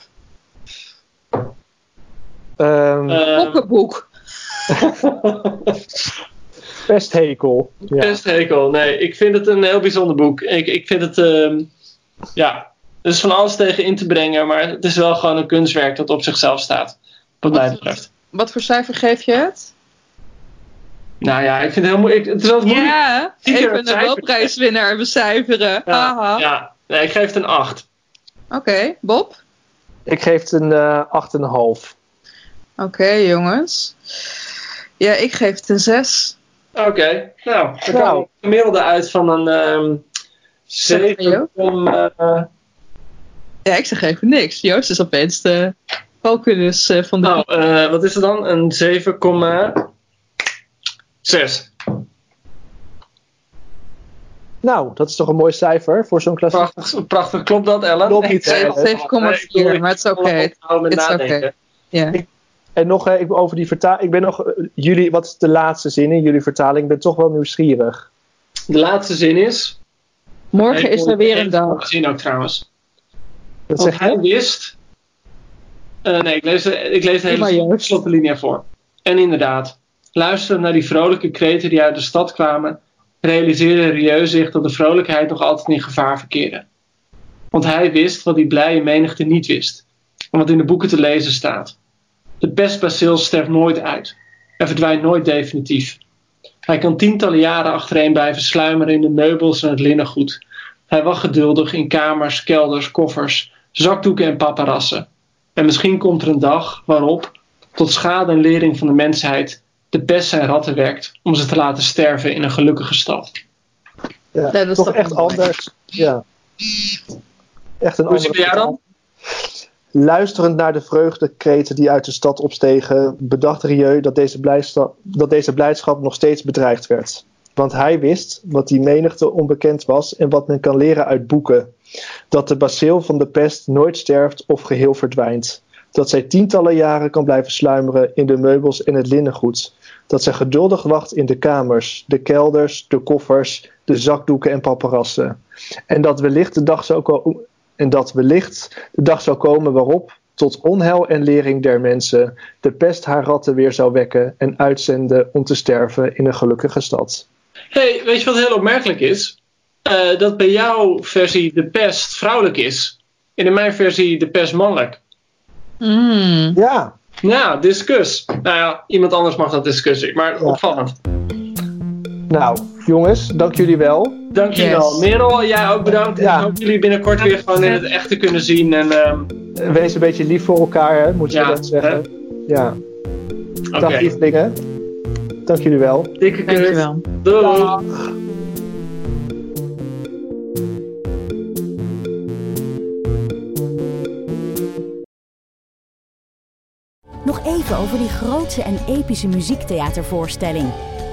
Ehm, Eh, Pokkenboek. pesthekel. Ja. Pesthekel, nee. Ik vind het een heel bijzonder boek. Ik, ik vind het, ehm, ja, er is van alles tegen in te brengen, maar het is wel gewoon een kunstwerk dat op zichzelf staat. Wat mij betreft. Wat voor cijfer geef je het? Nou ja, ik vind het heel moeilijk. Het is altijd moeilijk. Ja, even een. Nobelprijswinnaar becijferen. Ja, ja. Nee, ik geef het een 8. Oké, Bob? Ik geef het een eh 8,5. Oké, jongens. Ja, ik geef het een 6. Oké, nou, dan Nou. gemiddelde uit van een ehm 7, eh, Ja, ik zeg even niks. Joost is opeens de valkunus eh, van de... nou, eh, wat is er dan? Een 7,6. Nou, dat is toch een mooi cijfer voor zo'n klassieker. Prachtig, prachtig. Klopt dat, Ellen? Klopt niet, hè? Nee, 7,4, maar het is oké. It's nadenken. oké. Ja. En nog eh, ik, over die vertaling. Ik ben nog. eh, jullie, wat is de laatste zin in jullie vertaling? Ik ben toch wel nieuwsgierig. De laatste zin is... Morgen is er weer een dag. zin ook trouwens. Wat Want zeg hij wist... Eh, nee, ik lees, de- ik lees de hele slotlinie voor. En inderdaad, luisterend naar die vrolijke kreten die uit de stad kwamen, realiseerde Rieu zich dat de vrolijkheid nog altijd in gevaar verkeerde. Want hij wist wat die blije menigte niet wist. En wat in de boeken te lezen staat. De pestbacil sterft nooit uit. En verdwijnt nooit definitief. Hij kan tientallen jaren achtereen blijven sluimeren in de meubels en het linnengoed. Hij wacht geduldig in kamers, kelders, koffers, zakdoeken en paparassen. En misschien komt er een dag waarop, tot schade en lering van de mensheid, de pest zijn ratten werkt om ze te laten sterven in een gelukkige stad. Ja, dat is toch toch echt mooi. anders. Ja. Echt een Hoe is het bij jou dan? Luisterend naar de vreugdekreten die uit de stad opstegen, bedacht Rieu dat deze, blijsta- dat deze blijdschap nog steeds bedreigd werd. Want hij wist wat die menigte onbekend was en wat men kan leren uit boeken. Dat de bacil van de pest nooit sterft of geheel verdwijnt. Dat zij tientallen jaren kan blijven sluimeren in de meubels en het linnengoed. Dat zij geduldig wacht in de kamers, de kelders, de koffers, de zakdoeken en paparassen. En dat wellicht de dag zou komen en dat wellicht de dag zou komen waarop, tot onheil en lering der mensen, de pest haar ratten weer zou wekken en uitzenden om te sterven in een gelukkige stad. hey, weet je wat heel opmerkelijk is? Eh, dat bij jouw versie de pest vrouwelijk is. En in mijn versie de pest mannelijk. Mm. Ja, Ja, discuss. Nou ja, iemand anders mag dat discussen, maar opvallend. nou jongens, dank jullie wel. Dank je wel. Yes. Merel, jij ook bedankt. Ja. Ik hoop jullie binnenkort weer gewoon in het echte kunnen zien. En, ehm, Wees een beetje lief voor elkaar, hè, moet je Ja, dat zeggen. Ja, Oké, dag lievelingen. Dank jullie wel. dikke kus. Dankjewel. Doei. Nog even over die grootse en epische muziektheatervoorstelling.